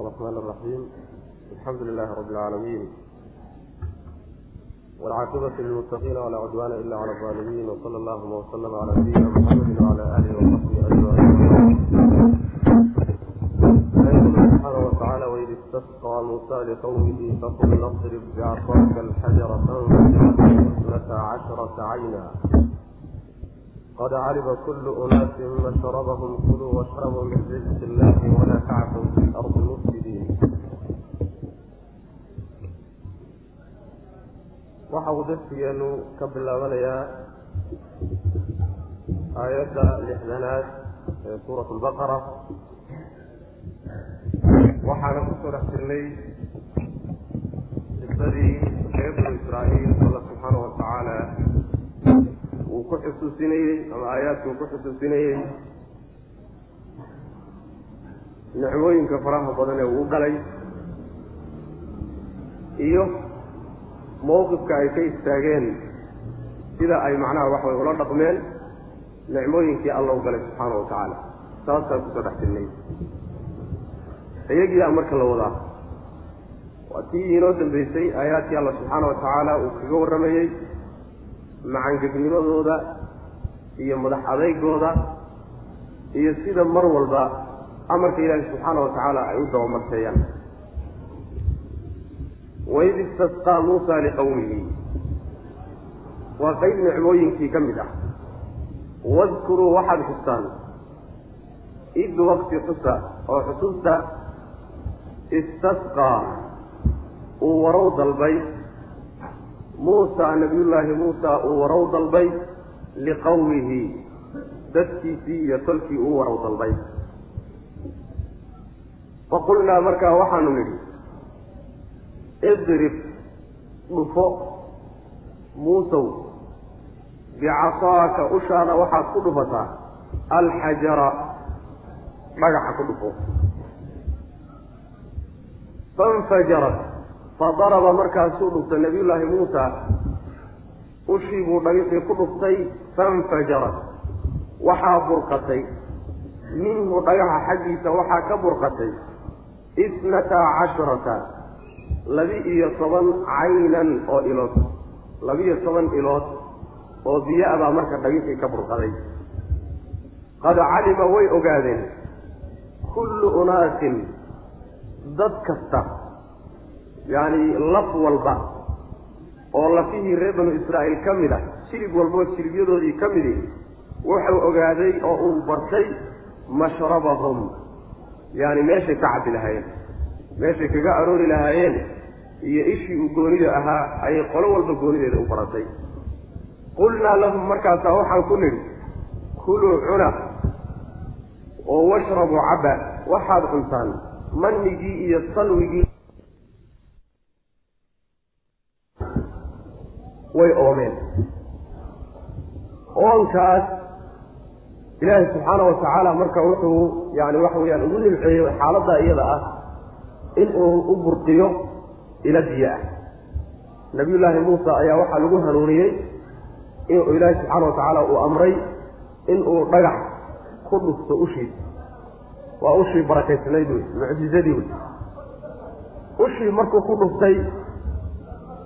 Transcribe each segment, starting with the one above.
الرحمن الرحيم الحمد لله رب العالمين والعاقبة للمتقين ولا عدوان إلا على الظالمين وصلى الله وسلم على نبينا محمد وعلى آله وصحبه أجمعين يقول سبحانه وتعالى وإذ استسقى موسى لقومه فقل اضرب بعصاك الحجر فانفجرت اثنتا عشرة عينا qad calima kullu unaasin mashrabahum kuluu washrabuu min rizqi illaahi walaa tactum fi lardi mufsidiin waxa uu darsigeenu ka bilaabanayaa aayadda lixdanaad ee suurat lbaqara waxaana ku soo dhex jirnay qisadii reer israa'iil alla subxaana wa uu ku xusuusinayey ama aayaadka uu ku xusuusinayey nicmooyinka faraha badan ee uu galay iyo mawqifka ay ka istaageen sida ay macnaha waxaway ula dhaqmeen nicmooyinkii alla u galay subxaana wa tacaala. Saasaan ku soo dhex jirnay. Iyagiiaa marka la wadaa waa tii inoo dambeysay aayaadkii alla subxaana wa tacaala uu kaga warramayey macangegnimadooda iyo madax adeygooda iyo sida mar walba amarka ilaahi subxaana wa tacaala ay u dabamarteeyaan waid istasqaa muusa liqowmihi waa qayb nicmooyinkii ka mid ah. Wadkuruu waxaad xustaan. Id waqti xusa oo xusuusta istasqaa. Uu warow dalbay muusa nabiyullaahi muusa uu warow dalbay liqowmihi dadkiisii iyo tolkii uu warow dalbay. Faqulnaa markaa waxaanu nidhi idrib dhufo muusow bicasaaka ushaada waxaad ku dhufataa alxajara dhagaxa ku dhufo. Fainfajarat fadaraba markaasuu dhuftay nabiyullaahi muusa. Ushii buu dhagixii ku dhuftay fainfajarat waxaa burqatay. Minhu dhagaxa xaggiisa waxaa ka burqatay. Isnataa casharata labi-iyo toban caynan oo ilood. Labi-iyo toban ilood oo biyo-a baa marka dhagixii ka burqaday qad calima way ogaadeen. Kullu unaasin dad kasta yacni laf walba oo lafihii reer banu israa'iil ka mid ah shilib walboo shilibyadoodii ka midi wuxuu ogaaday oo uu bartay mashrabahum. Yaani meeshay ka cabbi lahaayeen meeshay kaga aroori lahaayeen iyo ishii uu goonida ahaa ayay qolo walba goonideeda u baratay. Qulnaa lahum markaasaa waxaan ku nidhi kuluu cuna oo washrabuu cabba waxaad cuntaan manigii iyo salwigii way oomeen. Oonkaas ilaahay subxaana wa tacaala marka wuxuu yani waxa weeyaan ugu nimceeyo xaaladda iyada ah inuu u burqiyo ila biyo ah. Nabiyullaahi muusa ayaa waxaa lagu hanuuniyey inuu ilaahay subxaana wa tacaala uu amray inuu dhagax ku dhufto ushiisa waa ushii barakaysnayd wey mucjizadii wey ushii markuu ku dhuftay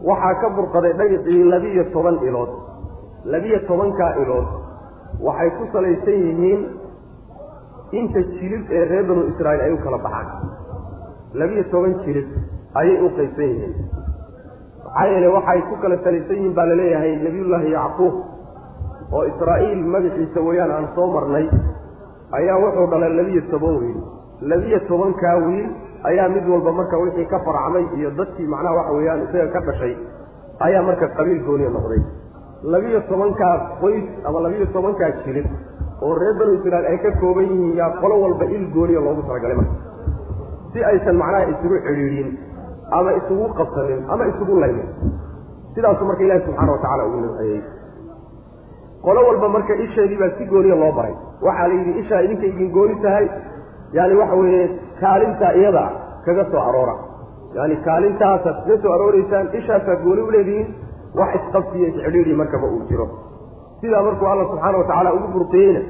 waxaa ka burqaday dhagixii labiyo toban ilood. Labiyo tobankaa ilood. Waxay ku salaysan yihiin inta jilib ee reer banu israa'iil ay u kala baxaan. Labiyo toban jilib ayay u qaybsan yihiin. Maxaa yeele waxay ku kala salaysan yihiin baa la leeyahay nebiyullaahi yacquub oo israa'iil magaciisa weeyaan aan soo marnay ayaa wuxuu dhalay labiyo toban wiil. Labiyo tobankaa wiil ayaa mid walba marka wixii ka farcmay iyo dadkii macnaha waxa weeyaan isaga ka dhashay ayaa marka qabiil gooniya noqday. Labiyo tobankaa qoys ama labiyo tobankaa jilib oo reer banu israa'iil ay ka kooban yihiin yaa qolo walba il gooniya loogu talagalay marka. Si aysan macnaha isugu cidhiidhin ama isugu qabsanin ama isugu laynin. Sidaasuu marka ilaahi subxaana wa tacala ugu nimceeyey qolo walba marka isheedii baa si gooniya loo baray. Waxaa la yidhi ishaa idinka idin gooni tahay? Yaani waxa weeye kaalintaa iyada kaga soo aroora. Yaani kaalintaasaad kaga soo arooreysaan ishaasaad gooni u leedihiin wax isqabsiyo iscidhiidhi markaba uu jiro. Sidaa markuu alla subxaana wa tacaala ugu burqiyeyna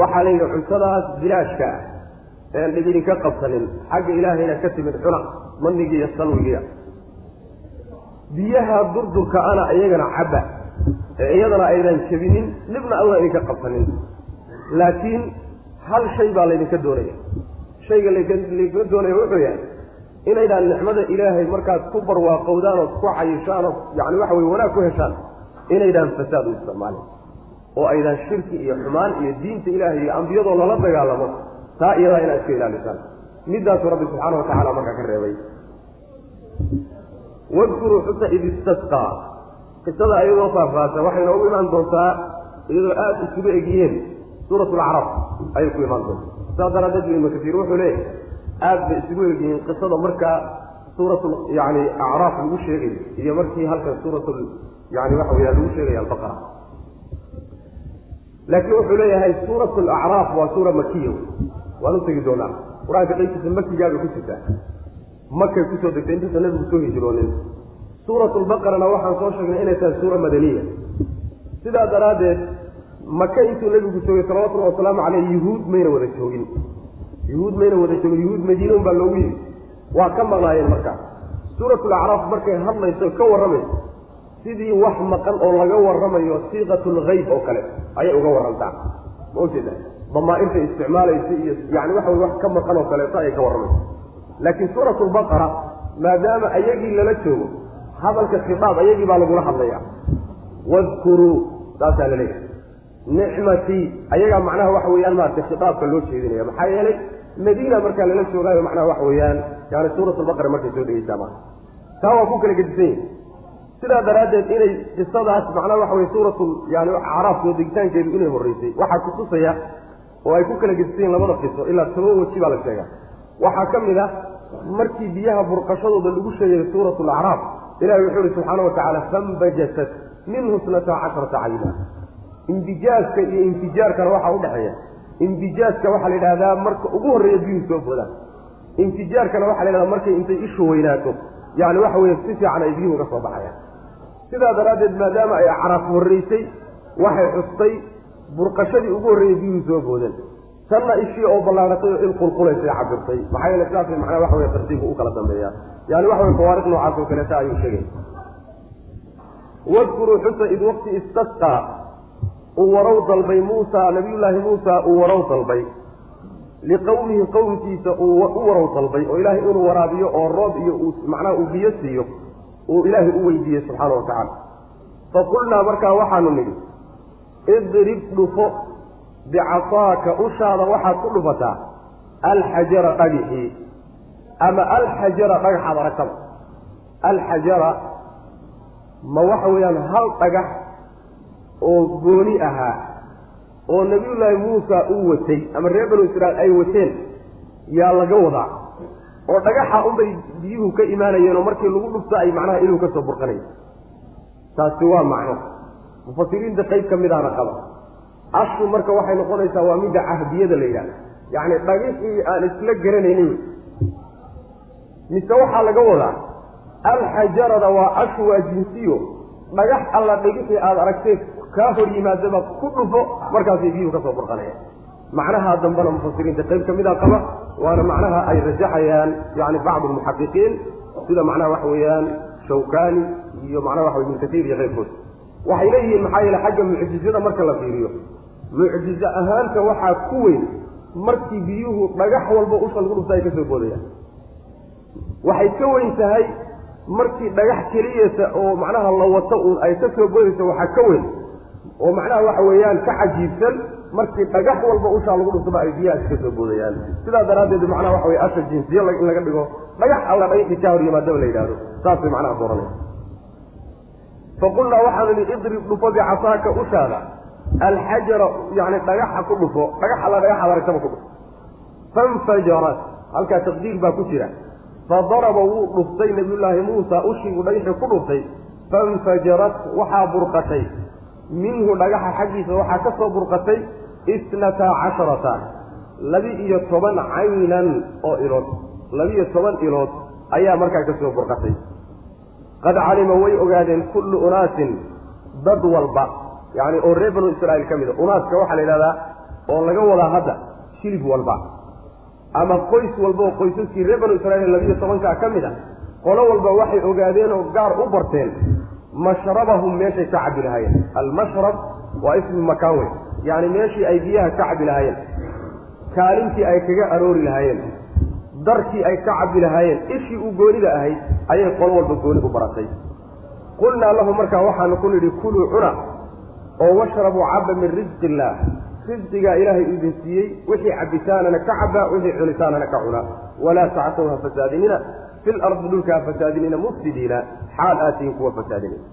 waxaa la yidhi cuntadaas bilaashka ah ean dhib idinka qabsanin xagga ilaahayna ka timid cuna manigii iyo salwigiia biyaha durdurka ana iyagana cabba ee iyadana aydan jebinin dhibna alla idinka qabsanin. Laakiin hal shay baa laydinka doonaya shayga laydinka doonaya wuxuu yahay inaydaan nicmada ilaahay markaad ku barwaaqowdaan ood ku cayishaan oo yani waxa weye wanaag ku heshaan inaydaan fasaad u isticmaalin. Oo aydaan shirki iyo xumaan iyo diinta ilaahay iyo ambiyadoo lala dagaalamo taa iyadaa inaad iska ilaalisaan. Midaasuu rabbi subxaana wa tacala markaa ka reebay. Wadkuruu xusa id istasqaa qisada ayadoo faahfaahsan waxay noogu imaan doontaa iyadoo aada isugu egyihiin suurat lacraf ayay ku imaan doontaa saas daraaddeed bu ibnu kasiir wuxuu leeyahy aada bay isugu egyihiin qisada markaa suurat yani acraaf lagu sheegayo iyo markii halkan suurat yani waxa weya lagu sheegaya albaqara. Laakiin wuxuu leeyahay suurat alacraaf waa suura makiya waan u tegi doonaa qur'aanka qaybtiisa makigaabay ku jirtaa. Makay ku soo degtay intuusa nabigu soo hijroonin suurat lbaqarana waxaan soo sheegnay inay tahay suura madaniya. Sidaa daraaddeed maka intuu nabigu joogay salawatullahi wasalaamu caleyh yuhuud mayna wada joogin. Yuhuud mayna wada joogin. Yuhuud madiina un baa loogu yimi waa ka maqnaayeen markaa suuratulacraaf markay hadlayso ka warramayso sidii wax maqan oo laga warramayo siiqatulgayb oo kale ayay uga warrantaa. Ma ujeeda damaairta isticmaalaysa iyo yani waxa wey wax ka maqan oo kaleeto ayay ka warramaysa laakiin suurat lbaqara maadaama ayagii lala joogo hadalka khitaab ayagii baa lagula hadlaya wadkuruu saasaa la leeyahay nicmatii ayagaa macnaha waxa weeyaan maarata khitaabka loo jeedinaya. Maxaa yeelay madiina markaa lala joogaayo macnaha waxa weeyaan yani suurat lbaqara markay soo dhegeysaa taa waa ku kala gedisan sidaa daraaddeed inay qisadaas macnaha waxa weye suuratu yani acraaf degitaankeedu inay horreysay waxaa kutusaya oo ay ku kala gedisan labada qiso ilaa toban weji baa la sheegaa. Waxaa ka mid ah markii biyaha burqashadooda lagu sheegay suuratu alacraaf ilahi wuxuu ihi subxaana wa tacaala fambajasat minhu snata casharata cayna imbijaaska iyo infijaarkana waxaa udhexeeya imbijaaska waxaa la yidhahdaa marka ugu horreeya biyuhu soo boodaan infijaarkana waxaa la yidhahdaa markay intay ishu weynaato. Yani waxa weeye si fiican ay biyuhu uga soo baxayaan. Sidaa daraaddeed maadaama ay acraaf horreysay waxay xustay burqashadii ugu horreeyay biyuhu soo boodeen tanna ishii oo ballaaratay oo il qulqulaysay cabirtay. Maxaa yeele sidaasay macnaa waxa weye tartiibku u kala dambeeyaa. Yani waxa weye fawaariq noocaas oo kaleeta ayuu sheegay. Wadkuruu xusa id waqti istasqaa uu warow dalbay muusa nabiyullaahi muusa uu warow dalbay. Liqowmihi qowmkiisa uu u warow dalbay oo ilaahay inuu waraabiyo oo roob iyo uu macnaha uu biyo siiyo uu ilaahay u weydiiyey subxaana wa tacaala. Faqulnaa markaa waxaanu nidhi idrib dhufo bicasaaka ushaada waxaad ku dhufataa alxajara dhagixii ama alxajara dhagaxaad aragtaba alxajara ma waxa weeyaan hal dhagax oo gooni ahaa oo nabiyullaahi muusa uu watay ama reer banu israiil ay wateen yaa laga wadaa. Oo dhagaxa unbay biyuhu ka imaanayeen oo markii lagu dhufto ay macnaha inuu ka soo burqanayo taasi waa macno. Mufasiriinta qayb ka midaana qaba. Ashu marka waxay noqonaysaa waa midda cahdiyada la yidhahda yacni dhagixii aan isla garanaynin mise waxaa laga wadaa alxajarada waa ashu waa jinsiyo. Dhagax alla dhagixii aada aragtee kaa hor yimaadaba ku dhufo markaasay biyuhu ka soo burqanayaan. Macnaha dambena mufasiriinta qayb ka mida qaba waana macnaha ay rajaxayaan yani bacdu lmuxaqiqiin sida macnaha waxa weeyaan shawkani iyo macnaha waxa wey ibnu katiir iyo keyrkood waxay leeyihiin maxaa yeele xagga mucjizada marka la fiiriyo. Mucjizo ahaanta waxaa ku weyn markii biyuhu dhagax walba usha lagu dhufta ay ka soo boodayaan. Waxay ka weyn tahay markii dhagax keliyata oo macnaha la wato uun ay ka soo boodaysa waxaa ka weyn oo macnaha waxa weeyaan ka cajiibsan markii dhagax walba ushaa lagu dhuftaba ay biyahaasi ka soo boodayaan. Sidaa daraaddeed macnaha waxa weye asha jinsiyo in laga dhigo dhagax alla dhagaxii kaa hor yimaadaba la yidhahdo saas bay macnaha dooranaya faqulnaa waxaanu nihi idrib dhufo bicasaaka ushaada. Alxajara yani dhagaxa ku dhufo. Dhagax alla dhagaxaad aragtaba ku dhufo. Fanfajarat. Halkaa taqdiir baa ku jira. Fadaraba wuu dhuftay nabiyullaahi muusa ushiibuu dhagaxii ku dhuftay. Fanfajarat waxaa burqatay minhu dhagaxa xaggiisa waxaa ka soo burqatay isnataa casharata laba-iyo toban caynan oo ilood. Laba-iyo toban ilood ayaa markaa ka soo burqatay. Qad calima way ogaadeen kullu unaasin dad walba yacni oo reer banu israa'iil ka mid a unaaska waxaa la yidhahdaa oo laga wadaa hadda shilib walba. Ama qoys walba oo qoysaskii reer banu israiil labiyo tobankaa ka mid a qolo walba waxay ogaadeen oo gaar u barteen mashrabahum meeshay ka cabbi lahaayeen. Almashrab waa ismi makaan wey yacni meeshii ay biyaha ka cabbi lahaayeen kaalintii ay kaga aroori lahaayeen darkii ay ka cabbi lahaayeen ishii u goonida ahayd ayay qolo walba gooni u baratay. Qulnaa lahu markaa waxaanu ku nidhi kuluu cuna oo washrabuu cabba min risqi illaah risqigaa ilaahay idin siiyey wixii cabbitaanana ka cabba wixii cunitaanana ka cuna. Walaa tacsaw ha fasaadinina fi lardi dhulka fasaadinina mufsidiina xaal aatihin kuwa fasaadinina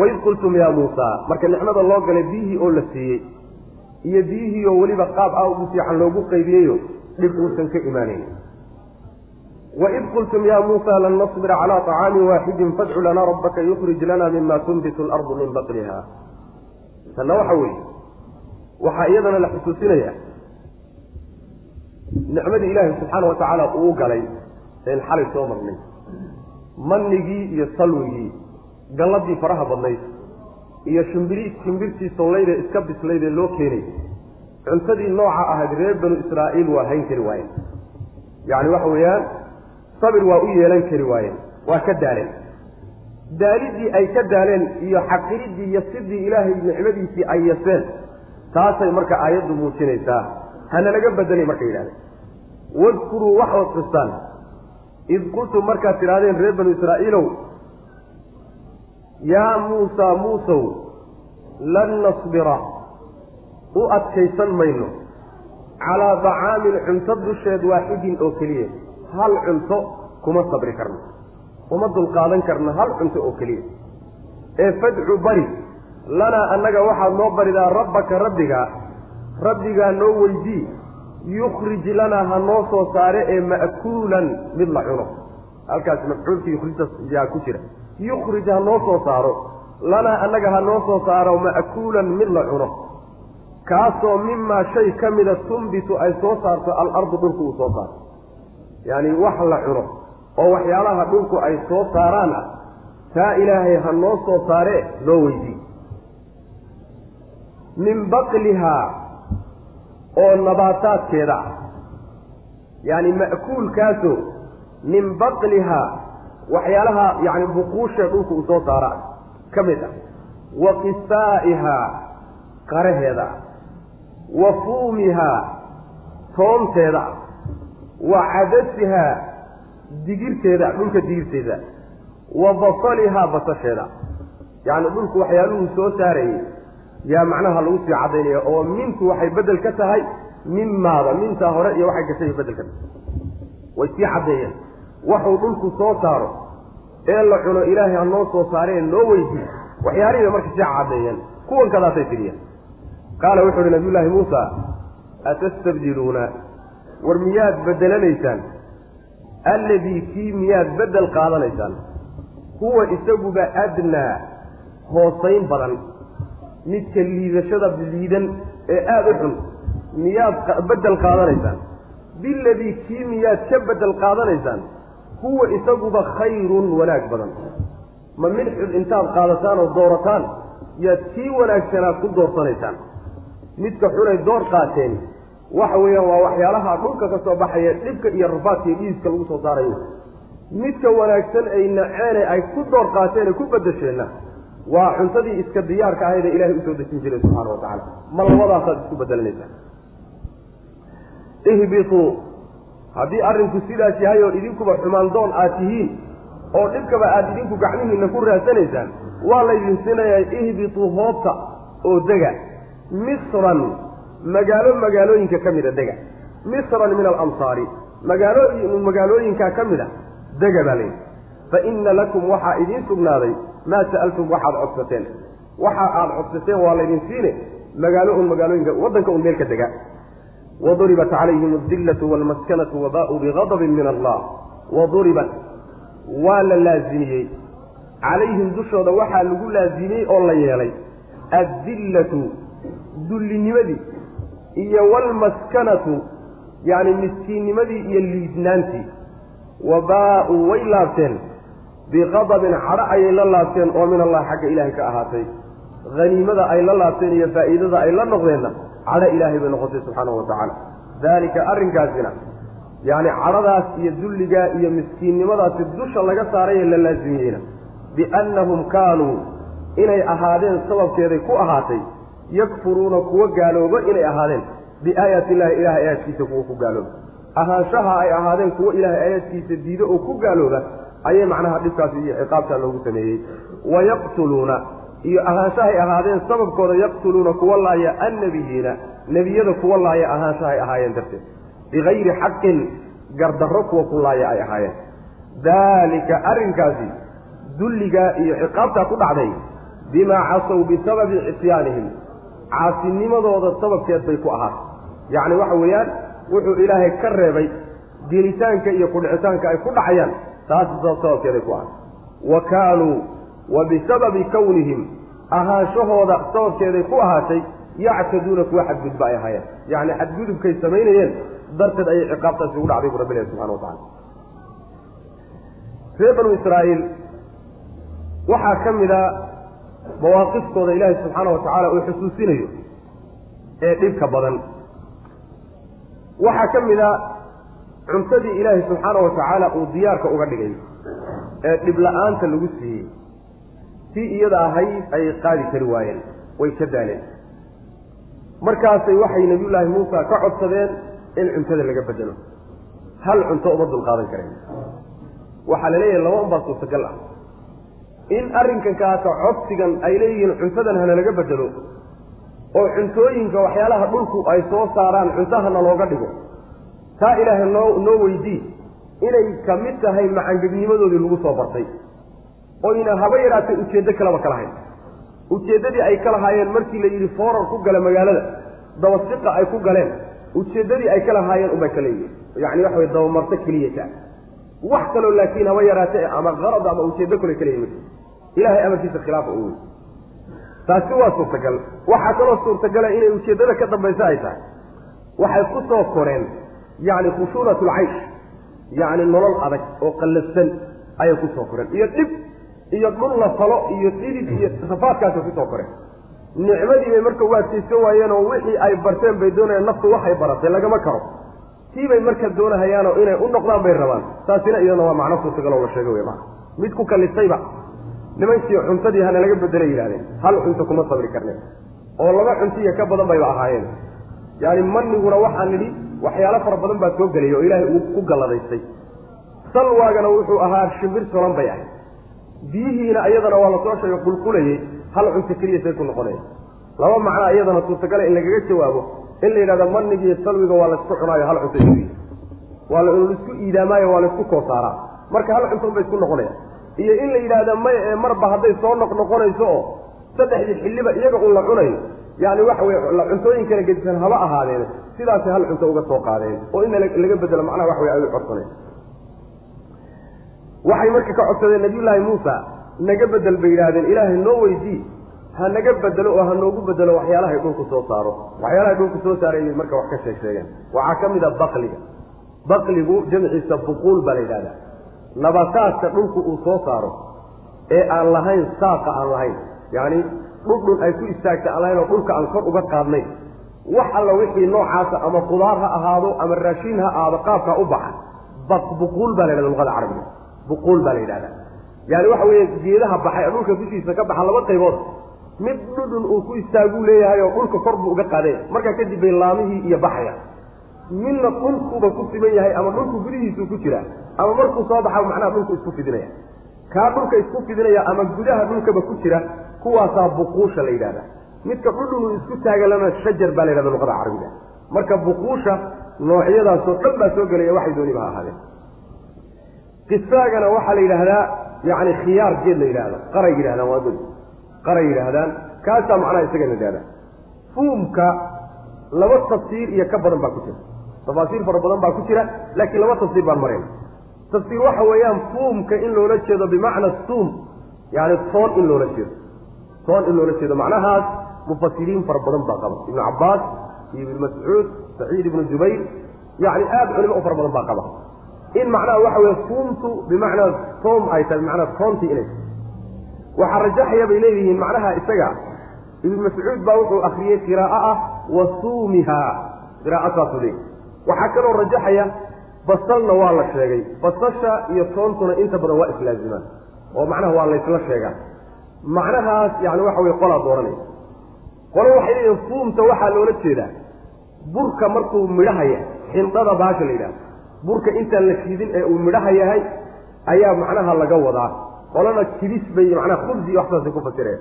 waid qultum yaa muusaa marka nicmada loo galay biyihii oo la siiyey iyo biyihii oo weliba qaab ah ugu fiican loogu qaybiyeyo dhib uusan ka imaanayn waid qultum ya muusa lan nasbira calaa طacaamin waaxidin fadcu lanaa rabbaka yukhrij lana mima tunbitu alardu min baqliha tanna waxa weeye waxaa iyadana la xusuusinaya nicmadii ilaahay subxaana wa tacaala uu galay een xalay soo marnay. Mannigii iyo salwigii galladii faraha badnayd iyo shimbiri shimbirtii sollayde iska bislaydee loo keenay. Cuntadii nooca ahayd reer banu israa'iil waa hayn kari waayeen. Yacni waxa weeyaan sabir waa u yeelan kari waayeen waa ka daaleen. Daalidii ay ka daaleen iyo xaqiridii iyo sidii ilaahay nicmadiisii ay yaseen taasay marka aayaddu muujinaysaa hanalaga bedelay markay yidhahdeen. Wadkuruu waxaad xustaan id qultum markaad tidhahdeen reer banu israa'iilow yaa muusaa muusow lan nasbira u adkaysan mayno. Calaa dacaamin cunto dusheed waaxidin oo keliya. Hal cunto kuma sabri karno. Uma dulqaadan karno hal cunto oo keliya. Ee fadcu bari lanaa annaga waxaad noo baridaa rabbaka rabbigaa rabbigaa noo weydii yukhrij lanaa ha noo soo saare ee ma'kuulan mid la cuno. Halkaas mafcuulkii yukhrijta yaa ku jira. Yukhrij ha noo soo saaro. Lanaa annaga ha noo soo saaro ma'kuulan mid la cuno. Kaasoo mimaa shay ka mida tumbitu ay soo saarto alardu dhulku uu soo saarto yacani wax la cuno oo waxyaalaha dhulku ay soo saaraan ah taa ilaahay ha noo soo saaree loo weydii min baqlihaa oo nabaataadkeeda ah. Yacni ma'kuulkaasoo min baqlihaa waxyaalaha yacni buquusha dhulku uu soo saara ka mid ah. Wa qisaa'ihaa qaraheeda ah wa fuumihaa toonteeda ah wa cadasihaa digirteeda dhulka digirteeda. Wa basalihaa basasheeda. Yacni dhulku waxyaaluhuu soo saarayey yaa macnaha lagu sii caddaynaya oo mintu waxay beddel ka tahay mimaada mintaa hore iyo waxay gashay beddel ka tahay. Way sii caddeeyeen waxuu dhulku soo saaro. Ee la cuno ilaahay ha noo soo saareen noo weydiy waxyaalihii bay marka sii caddeeyeen kuwan kadaasay tiriyeen. Qaala wuxu uhi nabiyullaahi muusa atastabdiluuna? War miyaad beddelanaysaan alladii kii miyaad beddel qaadanaysaan? Huwa isaguba adnaa hoosayn badan midka liidashada liidan ee aada u xun miyaad beddel qaadanaysaan? Biladii kii miyaad ka beddel qaadanaysaan? Huwa isaguba khayrun wanaag badan. Ma mid xun intaad qaadataan oo doorataan yaad kii wanaagsanaa ku doorsanaysaan midka xunay door qaateen waxa weeyaan waa waxyaalaha dhulka ka soo baxaya dhibka iyo rafaadka iyo dhiiska lagu soo saarayo. Midka wanaagsan ay naceene ay ku door qaateen ee ku bedesheenna waa cuntadii iska diyaarka ahayd ee ilahay u soo dejin jiray subxaana wa tacala ma labadaasaad isku bedelanaysaa ihbituu haddii arrinku sidaas yahay oo idinkuba xumaan doon aad tihiin oo dhibkaba aad idinku gacmihiinna ku raadsanaysaan waa laydin sinayaa ihbituu hoobta oo dega. Misran magaalo magaalooyinka ka mida dega. Misran min alamsaari magaalooyin magaalooyinkaa ka mid a dega baa layidhi fa inna lakum waxaa idiin sugnaaday maa sa'altum waxaad codsateen waxa aad codsateen waa laydin siine magaalo un magaalooyinka waddanka un meel ka dega waduribat calayhim adillatu waalmaskanatu wabaa'uu bigadabin min allah waduribat waa la laazimiyey calayhim dushooda waxaa lagu laazimiyey oo la yeelay addillatu dullinimadii iyo waalmaskanatu yacni miskiinnimadii iyo liidnaantii wabaa'uu way laabteen biqadabin cadho ayay la laabteen oo min allah xagga ilaahay ka ahaatay. Haniimada ay la laabteen iyo faa'iidada ay la noqdeenna cadho ilaahay bay noqotay subxaanahu wa tacaala. Daalika arrinkaasina yacni cadhadaas iyo dulligaa iyo miskiinnimadaasi dusha laga saaray ee la laasimiyeyna biannahum kaanuu inay ahaadeen sababkeeday ku ahaatay yakfuruuna kuwa gaalooba inay ahaadeen biaayaati illahi ilahay aayaadkiisa kuwa ku gaalooba. Ahaanshaha ay ahaadeen kuwa ilaahay aayaadkiisa diido oo ku gaalooba ayay macnaha dhibkaasi iyo ciqaabtaa loogu sameeyey. Wayaqtuluuna iyo ahaanshahay ahaadeen sababkooda yaqtuluuna kuwa laaya annabiyiina nebiyada kuwa laaya ahaanshahay ahaayeen darteed. Bikayri xaqin gardarro kuwa ku laaya ay ahaayeen. Daalika arrinkaasi dulligaa iyo ciqaabtaa ku dhacday bimaa casow bisababi cisyaanihim caasinimadooda sababkeed bay ku ahaatay. Yacni waxa weeyaan wuxuu ilaahay ka reebay gelitaanka iyo kudhicitaanka ay ku dhacayaan taas sababkeeday ku ahaatay wa kaanuu wa bisababi kownihim ahaanshahooda sababkeeday ku ahaatay yactaduuna kuwa xadgudba ay ahaayeen. Yacni xadgudubkay samaynayeen darteed ayay ciqaabtaasi ugu dhacday bu rabbi ilahi subxana watacala reer banu israa'iil waxaa ka mid a mawaaqiftooda ilaahi subxaana wa tacaala uu xusuusinayo ee dhibka badan. Waxaa ka mid a cuntadii ilaahi subxaana wa tacaala uu diyaarka uga dhigay ee dhib la'aanta lagu siiyey tii iyada ahayd ayay qaadi kari waayeen way ka daaleen markaasay waxay nabiyullaahi muusa ka codsadeen in cuntada laga bedelo hal cunto uma dulqaadan kareen waxaa la leeyahay laba unbaa suurtagal ah. In arrinkan kaata codsigan ay leeyihiin cuntadan hana laga bedelo oo cuntooyinka waxyaalaha dhulku ay soo saaraan cuntahana looga dhigo taa ilaahay noo noo weydii inay ka mid tahay macangegnimadoodii lagu soo bartay. Oyna haba yaraatee ujeeddo kaleba ka lahayn ujeeddadii ay ka lahaayeen markii la yidhi foorar ku gala magaalada dabasiqa ay ku galeen. Ujeeddadii ay ka lahaayeen unbay ka leeyihiin yacni waxa way dabamarto keliyata. Wax kaloo laakiin haba yaraatee ama qarad ama ujeeddo kale ka leeyihiin ilahay amarkiisa khilaafa u wey taasi waa suurtagal. Waxaa kaloo suurtagala inay ujeeddada ka dambaysa ay tahay. Waxay ku soo koreen yacni khushuunat lcaysh yacni nolol adag oo qallafsan ayay ku soo koreen. Iyo dhib iyo dhul la falo iyo dhidid iyo safaadkaasay ku soo koreen. Nicmadii bay marka waadkaysan waayeen oo wixii ay barteen bay doonayaan naftu waxay baratay lagama karo. Tii bay marka doonahayaanoo inay u noqdaan bay rabaan. Taasina iyadana waa macno suurtagaloo la sheego wey maa mid ku kallistayba nimankii cuntadii hana laga bedelay yidhahdeen hal cunto kuma sabri karneen oo laba cuntiiyo ka badan bayba ahaayeen yaani maniguna waxaa nidhi waxyaalo fara badan baa soo gelaya oo ilaahay uu ku galladaystay. Salwaagana wuxuu ahaa shimbir solan bay ahayd. Biyihiina iyadana waa la soo sheegay qulqulayey hal cunto keliya say ku noqonaya laba macnaa iyadana suurtagala in lagaga jawaabo in la yidhahdo manigiiyo salwiga waa laysku cunaayo hal cunto isku waa la isku iidaamaayo waa laysku koosaaraa marka hal cunto unbay isku noqonaya. Iyo in la yidhaahda may marba hadday soo noqnoqonayso oo saddexdii xilliba iyaga un la cunayo yacni waxa weye cuntooyin kala gedisan haba ahaadeen. Sidaasay hal cunto uga soo qaadeen. Oo in laga bedelo macnaha wax wey ay u waxay marka ka codsadeen nabiyullaahi muusa naga bedel bay yidhaahdeen ilaahay noo weydii ha naga bedelo oo ha noogu bedelo waxyaalahay dhulku soo saaro. Waxyaalahay dhulku soo saaray inay marka wax ka sheeg sheegeen waxaa ka mid a bakliga bakligu jamciisa buquul baa la yidhahdaa nabataadka dhulku uu soo saaro ee aan lahayn saaqa aan lahayn. Yacni dhudhun ay ku istaagta aan lahayn oo dhulka aan kor uga qaadnayn. Wax alla wixii noocaasa ama qudaar ha ahaado ama raashiin ha ahaado qaabkaa u baxa. Buquul baa la yhahda luqada carabiga. Buquul baa la yidhahdaa. Yaani waxa weeye geedaha baxay dhulka dushiisa ka baxa laba qaybood. Mid dhudhun uu ku istaaguu leeyahay oo dhulka kor buu uga qaadaya markaa kadib bay laamihii iyo baxaya midna dhulkuuba ku siman yahay ama dhulku gudihiisuu ku jiraa ama markuu soo baxa macnaha dhulku isku fidinaya. Kaa dhulka isku fidinaya ama gudaha dhulkaba ku jira kuwaasaa buquusha la yidhahda midka dhudhun uu isku taagalana shajar baa la yhahda luqada carabiga. Marka buquusha noocyadaasoo dhan baa soo gelaya waxay dooniba ha ahaadeen. Qisaagana waxaa la yidhaahdaa yani khiyaar geed la yidhahdo qaray yidhahdaan waa dod qaray yidhaahdaan kaasaa macnaha isaga la yidhahdaa fuumka laba tafsiir iyo ka badan baa ku jira. Tafaasiir fara badan baa ku jira laakiin laba tafsiir baan marayna tafsiir waxa weeyaan fuumka in loola jeedo bimacna suum yani toon in loola jeedo toon in loola jeedo. Macnahaas mufasiriin fara badan baa qaba. Ibnu cabbaas iyo ibnu mascuud saciid ibnu jubayr yani aada culimo u fara badan baa qaba. In macnaha waxa weye fuumtu bimacnaa toom ay tahay bimacnaa toontii inay waxaa rajaxaya bay leeyihiin macnaha isaga. Ibnu mascuud baa wuxuu akriyey qiraa'o ah wa suumiha. Qiraa'o saasuu leeyahy waxaa kaloo rajaxaya basalna waa la sheegay. Basasha iyo toontuna inta badan waa islaazimaan oo macnaha waa laysla sheegaa macnahaas yani waxa weye qolaa dooranaya qolo waxay leeyihiin fuumta waxaa loola jeedaa. Burka markuu midhahaya xindhada baasha la yidhahdo burka intaan la shiidin ee uu midhaha yahay ayaa macnaha laga wadaa. Qolana kibis bay macnaha khubsi iyo ku fasiraya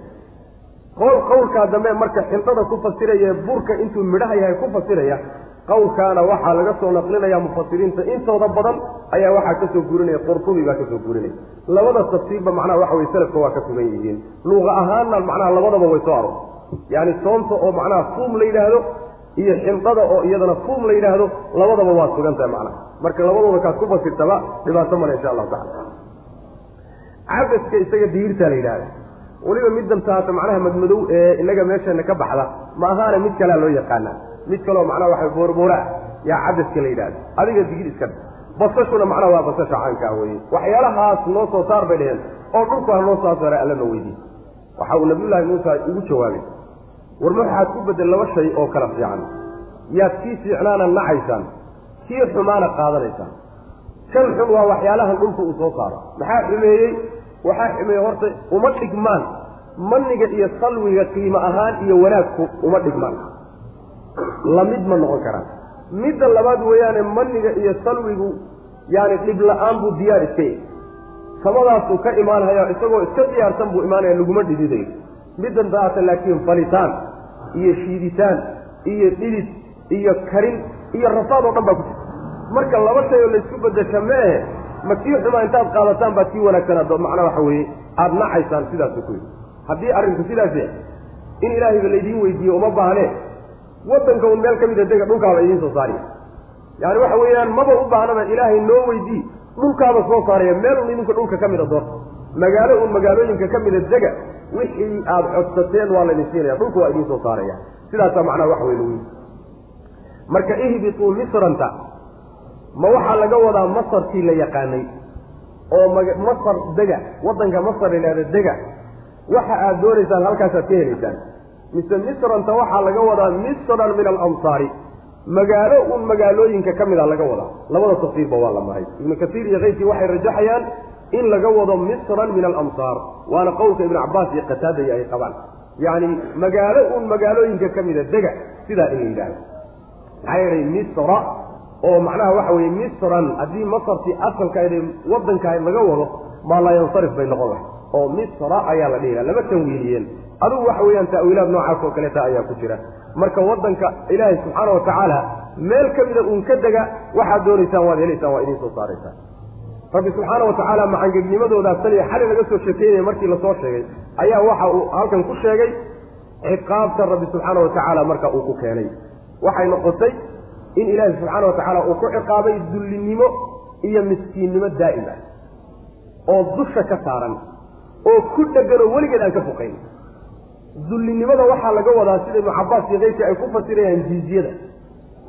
qowl qowlkaa dambe marka xindhada ku fasiraya burka intuu midhaha yahay ku fasiraya qowlkaana waxaa laga soo naqlinaya mufasiriinta intooda badan ayaa waxaa ka soo guurinaya qurtubi baa ka soo guurinaya. Labada tafsiirba macnaha waxa weye salafka waa ka sugan yihiin. Luuqa ahaanna macnaha labadaba way soo aroor yaani soonta oo macnaha fuum la yidhaahdo iyo xindhada oo iyadana fuum la yidhaahdo labadaba waa sugan tahay macnaha. Marka labadooda kaad ku fasirtaba dhibaato male insha allahu tacala cabaska isaga diirtaa la yidhahda weliba middan taata macnaha madmadow ee inaga meesheena ka baxda ma ahaana mid kalea loo yaqaanaa. Mid kaleo macnaha waxa boorboora yaa cabaska la yidhahda adiga digir iska basashuna macnaha waa basasha caankaa weye waxyaalahaas noo soo saar bay dheheen oo dhulku ha noo soo saaray allana weydiin. Waxa uu nabiyullaahi muusa ugu jawaabay war waxaad ku bedel laba shay oo kala fiican. Yaad kii fiicnaana nacaysaan kii xumaana qaadanaysaan. Kan xun waa waxyaalahan dhulku uu soo saaro. Maxaa xumeeyey waxaa xumeeyey horta uma dhigmaan. Maniga iyo salwiga qiimo ahaan iyo wanaagku uma dhigmaan. Lamid ma noqon karaan. Midda labaad weeyaane maniga iyo salwigu yaani dhib la'aan buu diyaar iska yahy samadaasuu ka imaanhaya isagoo iska diyaarsan buu imaanaya laguma dhididayo middan daata laakiin falitaan iyo shiiditaan iyo dhidid iyo karin iyo rafaad oo dhan baa ku jirta marka laba shay oo laysku bedesha maehe ma kii xumaa intaad qaadataan baad kii wanaagsanaa macnaa waxa weeye aada nacaysaan sidaasu ku yidhi. Haddii arrinku sidaas yahay in ilaahayba laydiin weydiiye uma baahnee waddanka un meel ka mida dega dhulkaaba idiin soo saariya yaani waxa weeyaan maba u baahnaba ilaahay noo weydii dhulkaaba soo saaraya meel un idinka dhulka ka mida doorta magaalo un magaalooyinka ka mida dega wixii aada codsateen waa laydin siinaya dhulka waa idiin soo saaraya. Sidaasaa macnaha waxa wey lagu marka ihbituu misranta ma waxaa laga wadaa masarkii la yaqaanay oo masar dega waddanka masar la yidhahda dega. Waxa aad doonaysaan halkaasaad ka helaysaan. Mise misranta waxaa laga wadaa misran min alamsaari magaalo un magaalooyinka ka mida laga wadaa. Labada tafsiirba waa la maray ibnu kasiir iyo keyrkii waxay rajaxayaan in laga wado misran min alamsaar waana qowlka ibnu cabaas iyo qataadaya ay qabaan. Yacni magaalo un magaalooyinka ka mida dega sidaa in la yidhahdo maxaa yeelay misra oo macnaha waxa weeye misran haddii masartii asalkaed waddankaad laga wado maa laa yansarif bay noqon lahay oo misra ayaa la dhihi laha lama tanwiiniyeen adugu waxa weeyaan ta'wiilaad noocaas oo kaleeta ayaa ku jira. Marka waddanka ilaahay subxaana watacaala meel ka mida uun ka dega waxaad doonaysaan waad helaysaan waa idiin soo saaraysaan. Rabbi subxaana watacaala macangebnimadoodaa saliya xali laga soo sheekeynaya markii la soo sheegay ayaa waxa uu halkan ku sheegay ciqaabta rabbi subxaana watacaala marka uu ku keenay. Waxay noqotay in ilaahi subxaana watacaala uu ku ciqaabay dullinimo iyo miskiinnimo daa'im ah oo dusha ka saaran oo ku dhegan oo weligeed aan ka foqayn dullinimada waxaa laga wadaa sida ibnu cabaas iyo keyrkii ay ku fasirayaan jiiziyada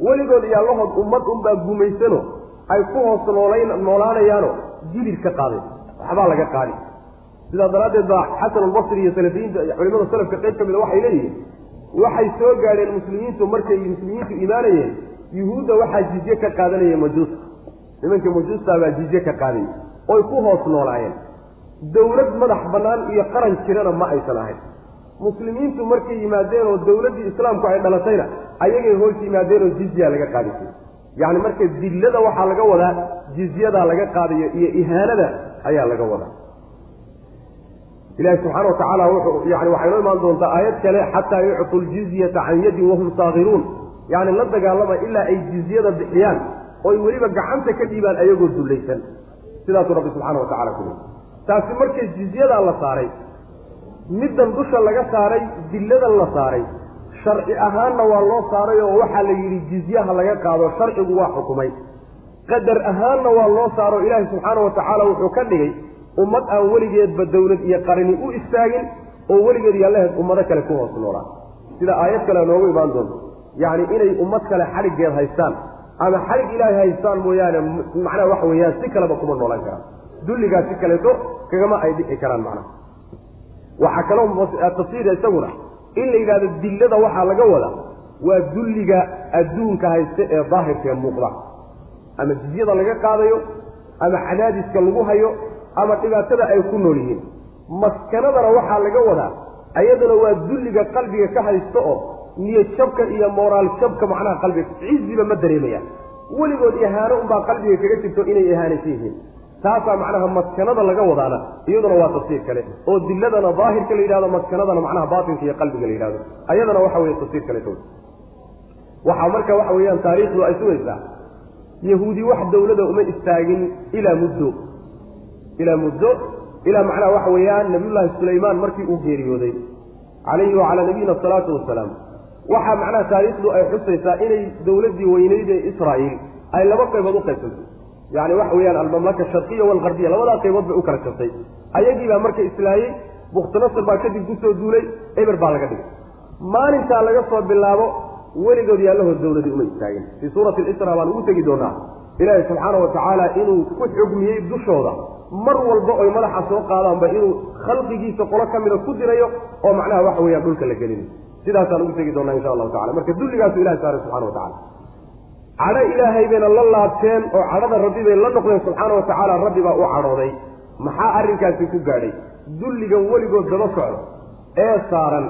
weligood iyo allahood ummad unbaa gumaysano ay ku hoos noolayn noolaanayaano jibir ka qaadeen waxbaa laga qaadi. Sidaa daraaddeed baa xasan albasri iyo salafiyiinta culimada salafka qayb ka mida waxay leeyihiin waxay soo gaadheen muslimiintu markay muslimiintu imaanayeen yuhuudda waxaa jizye ka qaadanaya majuusta nimanka majuusta baa jizye ka qaadayay oy ku hoos noolaayeen. Dowlad madax bannaan iyo qaran jirana ma aysan ahayn. Muslimiintu markay yimaadeen oo dowladdii islaamku ay dhalatayna ayagay hoos yimaadeen oo jizya laga qaadisay. Yacni marka dillada waxaa laga wadaa jizyadaa laga qaadayo iyo ihaanada ayaa laga wadaa. Ilahi subxaana wa tacaala wuxuu yani waxay noo imaan doontaa aayad kale xataa yuctu ljizyata can yadin wahum saakiruun yacni la dagaalama ilaa ay jizyada bixiyaan oy weliba gacanta ka dhiibaan ayagoo dullaysan. Sidaasuu rabbi subxaana wa tacala ku leey taasi markay jizyadaa la saaray middan dusha laga saaray dilladan la saaray sharci ahaanna waa loo saaray oo waxaa la yidhi jizyaha laga qaado sharcigu waa xukumay. Qadar ahaanna waa loo saaro ilaahi subxaana wa tacaala wuxuu ka dhigay ummad aan weligeedba dowlad iyo qarini u istaagin oo weligeed yallaheed ummado kale ku hoos noolaan. Sida aayad kale noogu imaan doonto yacni inay ummad kale xadhiggeed haystaan. Ama xadhig ilaahay haystaan mooyaane macnaha waxa weeyaan si kaleba kuma noolaan karaan. Dulligaas si kaleeto kagama ay dhici karaan macnaha waxaa kaloo tafsiira isaguna in la yidhahdo dillada waxaa laga wadaa waa dulliga adduunka haysta ee daahirkee muuqda. Ama jizyada laga qaadayo ama cadaadiska lagu hayo ama dhibaatada ay ku nool yihiin. Maskanadana waxaa laga wadaa ayaduna waa dulliga qalbiga ka haysta oo niyad jabka iyo moraal jabka macnaha qalbiga. Ciziba ma dareemayaan weligood ihaano unbaa qalbiga kaga jirto inay ihaanaysan yihiin. Taasaa macnaha maskanada laga wadaana iyaduna waa tafsiir kale. Oo diladana daahirka la yidhahdo maskanadana macnaha baatinka iyo qalbiga la yidhahdo ayadana waxa weye tafsiir kale waxaa marka waxa weeyaan taariikhdu ay sugaysaa yahuudi wax dawlada uma istaagin ilaa muddo. Ilaa muddo ilaa macnaha waxa weeyaan nabiyullaahi sulaymaan markii uu geeriyooday. Calayhi wacalaa nabiyina asalaatu wasalaam waxaa macnaha taariikhdu ay xusaysaa inay dawladdii weyneyd ee israa'iil ay laba qaybood u qaybsantay. Yacni waxa weeyaan almamlaka asharqiya waalgarbiya labadaa qaybood bay u kala jabtay ayagii baa marka islaayey bukhtinasar baa kadib ku soo duulay eber baa laga dhigay. Maalintaa laga soo bilaabo weligood yaallahood dawladii uma istaagin fii suurati alisra baan ugu tegi doonaa ilaahi subxaana wa tacaala inuu ku xugmiyey dushooda. Mar walba oy madaxa soo qaadaanba inuu khalqigiisa qolo ka mida ku dirayo oo macnaha waxa weeyaan dhulka la gelinayo sidaasaan ugu tegi doonaa insha allahu tacala marka dulligaasu ilahi saaray subxana wa tacala cadho ilaahay bayna la laabteen oo cadhada rabbi bay la noqdeen subxaana wa tacaala rabbi baa u cadhooday. Maxaa arrinkaasi ku gaadhay? Dulligan weligood daba socda ee saaran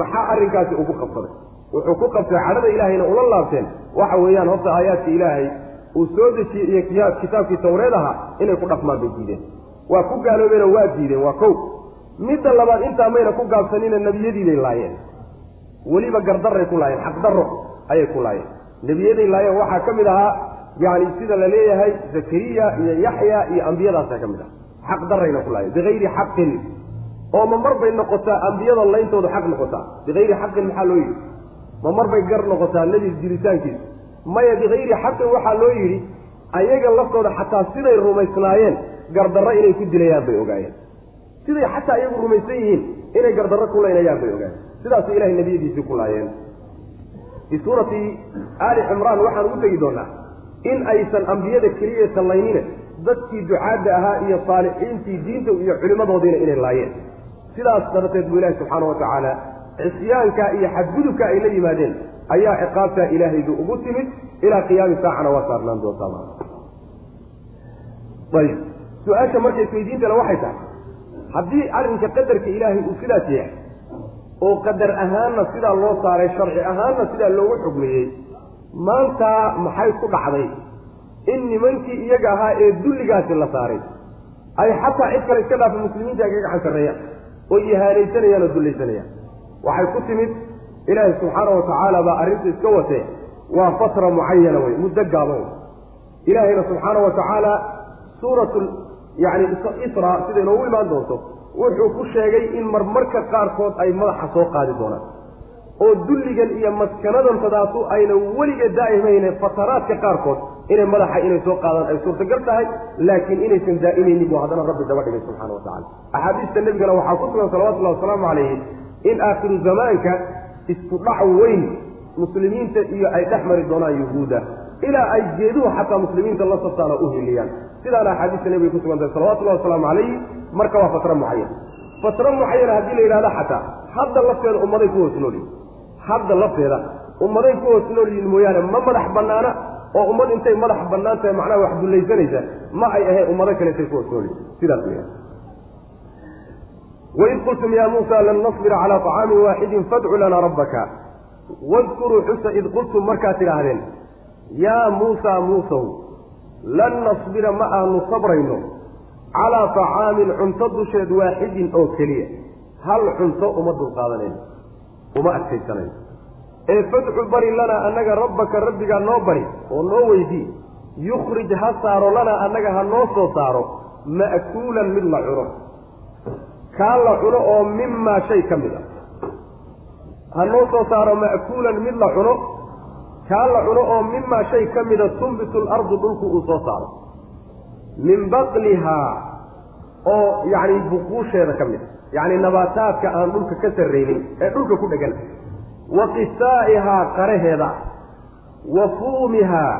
maxaa arrinkaasi ugu qabsaday? Wuxuu ku qabtay cadhada ilaahayna ula laabteen. Waxa weeyaan horta aayaadka ilaahay uu soo dejiyey iyo kitaabkii tawreed ahaa inay ku dhaqmaan bay diideen. Waa ku gaaloobeenoo waa diideen waa kow. Midda labaad intaa mayna ku gaabsanina nebiyadiibay laayeen weliba gardaray ku laayeen xaqdarro ayay ku laayeen nebiyaday laayeen waxaa ka mid ahaa yani sida la leeyahay zakariya iyo yaxya iyo ambiyadaasaa ka mid aha xaq darayna ku laayeen bikayri xaqin. Oo ma mar bay noqotaa ambiyada layntoodu xaq noqotaa? Bikayri xaqin maxaa loo yidhi? Ma mar bay gar noqotaa nebi jiritaankiisa? Maya bikayri xaqin waxaa loo yidhi ayaga laftooda xataa siday rumaysnaayeen gardarro inay ku dilayaan bay ogaayeen. Siday xataa iyagu rumaysan yihiin inay gardarro ku laynayaan bay ogaayeen sidaasay ilahay nebiyadiisii ku laayeen. Fii suurati aali cimraan waxaan ugu tegi doonaa in aysan ambiyada keliya sallaynine dadkii ducaadda ahaa iyo saalixiintii diinta iyo culimmadoodiina inay laayeen. Sidaas dabateed buu ilahi subxaana wa tacaala cisyaanka iyo xadgudubka ay la yimaadeen ayaa ciqaabtaa ilaahaydu ugu timid ilaa qiyaami saacana waa saarnaan doontaa ayib. Su'aasha marka isweydiintale waxay tahay haddii arrinka qadarka ilaahay uu sidaas yahay oo qadar ahaanna sidaa loo saaray sharci ahaanna sidaa loogu xugmiyey maanta maxay ku dhacday? In nimankii iyaga ahaa ee dulligaasi la saaray ay xataa cid kale iska dhaafa muslimiinta ay ka gacan sarreeyaan oo ihaanaysanayaan oo dullaysanayaan. Waxay ku timid ilaahi subxaana wa tacaala baa arrinta iska watee waa fatra mucayana wey muddo gaaban wey ilaahayna subxaana wa tacaala suuratu yani isra siday noogu imaan doonto wuxuu ku sheegay in marmarka qaarkood ay madaxa soo qaadi doonaan. oo dulligan iyo maskanadantadaasu ayna weliga daa'imayne fataraadka qaarkood inay madaxa inay soo qaadaan ay suurtagal tahay laakiin inaysan daa'imaynin buu haddana rabbi daba dhigay subxana wa tacala axaadiista nebigana waxaa ku sugan salawatullahi wasalaamu calayhi in aakhiru zamaanka isku dhac weyn muslimiinta iyo ay dhex mari doonaan yuhuudda ilaa ay geeduhu xataa muslimiinta la saftaana u hiliyaan sidaana axaadiista nebiga ku sugantahay salawatullahi wasalaamu calayhi marka waa fatra mucayan fatra mucayana haddii la yidhahda xataa hadda lafteeda ummaday ku hoos noolyihin hadda lafteeda ummaday ku hoos nool yihiin mooyaane ma madax bannaana oo ummad intay madax bannaan tahay macnaha wax dullaysanaysa ma ay ahayn ummado kale intay ku hoos nool yihiin sidaas weya waid qultum ya muusa lan nasbira calaa طacaamin waaxidin fadcu lana rabbaka. Wadkuruu xusa id qultum markaad tidhaahdeen yaa muusa muusow lan nasbira ma aanu sabrayno. Calaa طacaamin cunto dusheed waaxidin oo keliya. Hal cunto uma dulqaadanayno uma adkaysanayno ee fadcu bari lanaa annaga rabbaka rabbigaa noo bari oo noo weydii yukhrij ha saaro lanaa annaga ha noo soo saaro. Ma'kuulan mid la cuno. Kaa la cuno oo mimaa shay ka mid a. Ha noo soo saaro ma'kuulan mid la cuno kaa la cuno oo mimaa shay ka mida tunbitu alardu dhulku uu soo saaro. Min baqlihaa oo yacni buquusheeda ka mid a yacni nabaataadka aan dhulka ka sarraynin ee dhulka ku dhegan. Wa qisaa'ihaa qaraheeda. Ah wa fuumihaa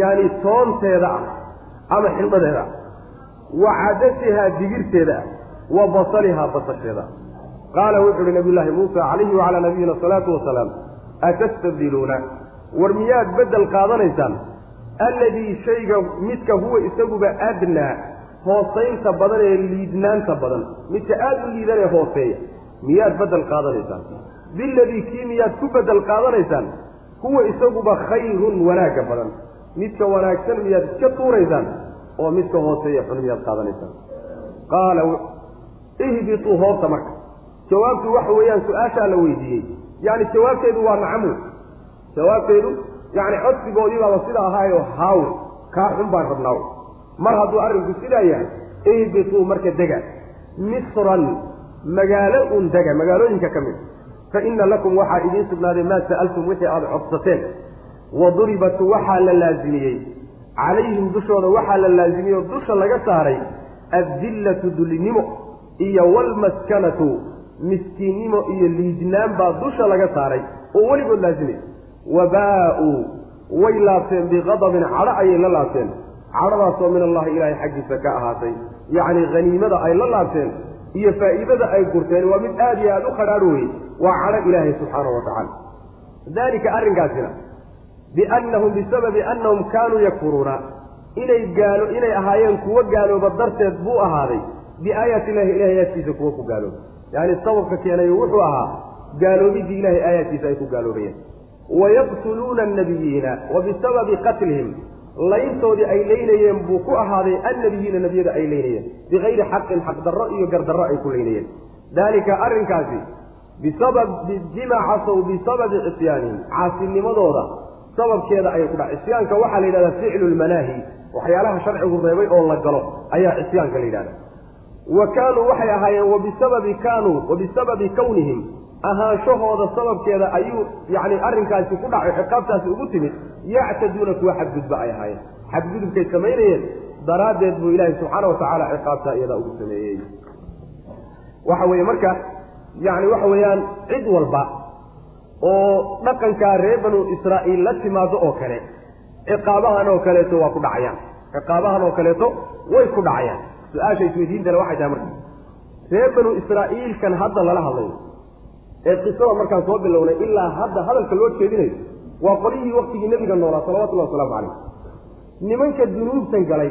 yaani toonteeda ah ama xindhadeeda ah wa cadasihaa digirteeda. Ah wa basalihaa basasheeda. Qaala wuxu uhi nabiy llaahi muusa calayhi wacalaa nabiyina asalaatu wasalaam atastabdiluuna war miyaad beddel qaadanaysaan? Alladii shayga midka huwa isaguba adnaa hoosaynta badan ee liidnaanta badan. Midka aada u liidanee hooseeya miyaad beddel qaadanaysaan? Biladii kii miyaad ku beddel qaadanaysaan? Huwa isaguba khayrun wanaagga badan. Midka wanaagsan miyaad iska tuuraysaan? Oo midka hooseeya xun miyaad qaadanaysaan. Qaala ihbituu hoobta marka. Jawaabtu waxa weeyaan su'aashaa la weydiiyey. Yacni jawaabteedu waa nacamu jawaabteedu yacni codsigoodii baaba sida ahaayo haaw kaa xun baan rabnaaw mar hadduu arrinku sidaa yahay ihbituu marka dega misran magaalo un dega magaalooyinka ka mid. Fa inna lakum waxaa idiin sugnaaday maa sa'altum wixii aada codsateen. Wa duribat waxaa la laazimiyey. Calayhim dushooda waxaa la laazimiyey oo dusha laga saaray addillatu dullinimo iyo waalmaskanatu miskiinnimo iyo liidnaan baa dusha laga saaray oo weligood laazimay wabaa-uu way laabteen biqadabin cadho ayay la laabteen. Cadhadaasoo min allahi ilaahay xaggiisa ka ahaatay. Yacni haniimada ay la laabteen iyo faa'iidada ay gurteen waa mid aada iyo aada u qadhaadh weye waa cadho ilaahay subxaanahu wa tacaala. Dalika arrinkaasina biannahum bisababi annahum kaanuu yakfuruuna. Inay gaalo inay ahaayeen kuwo gaalooba darteed buu ahaaday. Biaayaati illahi ilahay aayaadkiisa kuwo ku gaalooba yacni sababka keenayo wuxuu ahaa gaaloobidii ilahay aayaadkiisa ay ku gaaloobayeen wayaqtuluuna annabiyiina wa bisababi qatlihim layntoodii ay leynayeen buu ku ahaaday annabiyiina nebiyada ay leynayeen bikayri xaqin xaqdarro iyo gardarro ay ku leynayeen daalika arrinkaasi bisabab bima casow bisababi cisyaanihim caasinimadooda sababkeeda ayay ku dhaca cisyaanka waxaa la yidhahdaa ficlu lmanaahi waxyaalaha sharcigu reebay oo la galo ayaa cisyaanka la yidhahda wa kaanuu waxay ahaayeen wabisababi kaanuu wabisababi kownihim ahaanshahooda sababkeeda ayuu yacni arrinkaasi ku dhacay ciqaabtaasi ugu timid yactaduuna kuwa xadgudba ay ahaayeen. Xadgudubkay samaynayeen daraaddeed buu ilaahay subxaana wa tacaala ciqaabtaa iyadaa ugu sameeyey. Waxa weeye marka yacni waxa weeyaan cid walba oo dhaqankaa reer banu israa'iil la timaado oo kale ciqaabahan oo kaleeto waa ku dhacayaan. Ciqaabahan oo kaleeto way ku dhacayaan. Su'aasha isweydiintana waxay tahay marka reer banu israa'iilkan hadda lala hadlayo ee qisada markaan soo bilownay ilaa hadda hadalka loo jeedinayo waa qolyihii waktigii nebiga noolaa salawatullahi wasalaamu calayh. Nimanka dunuubtan galay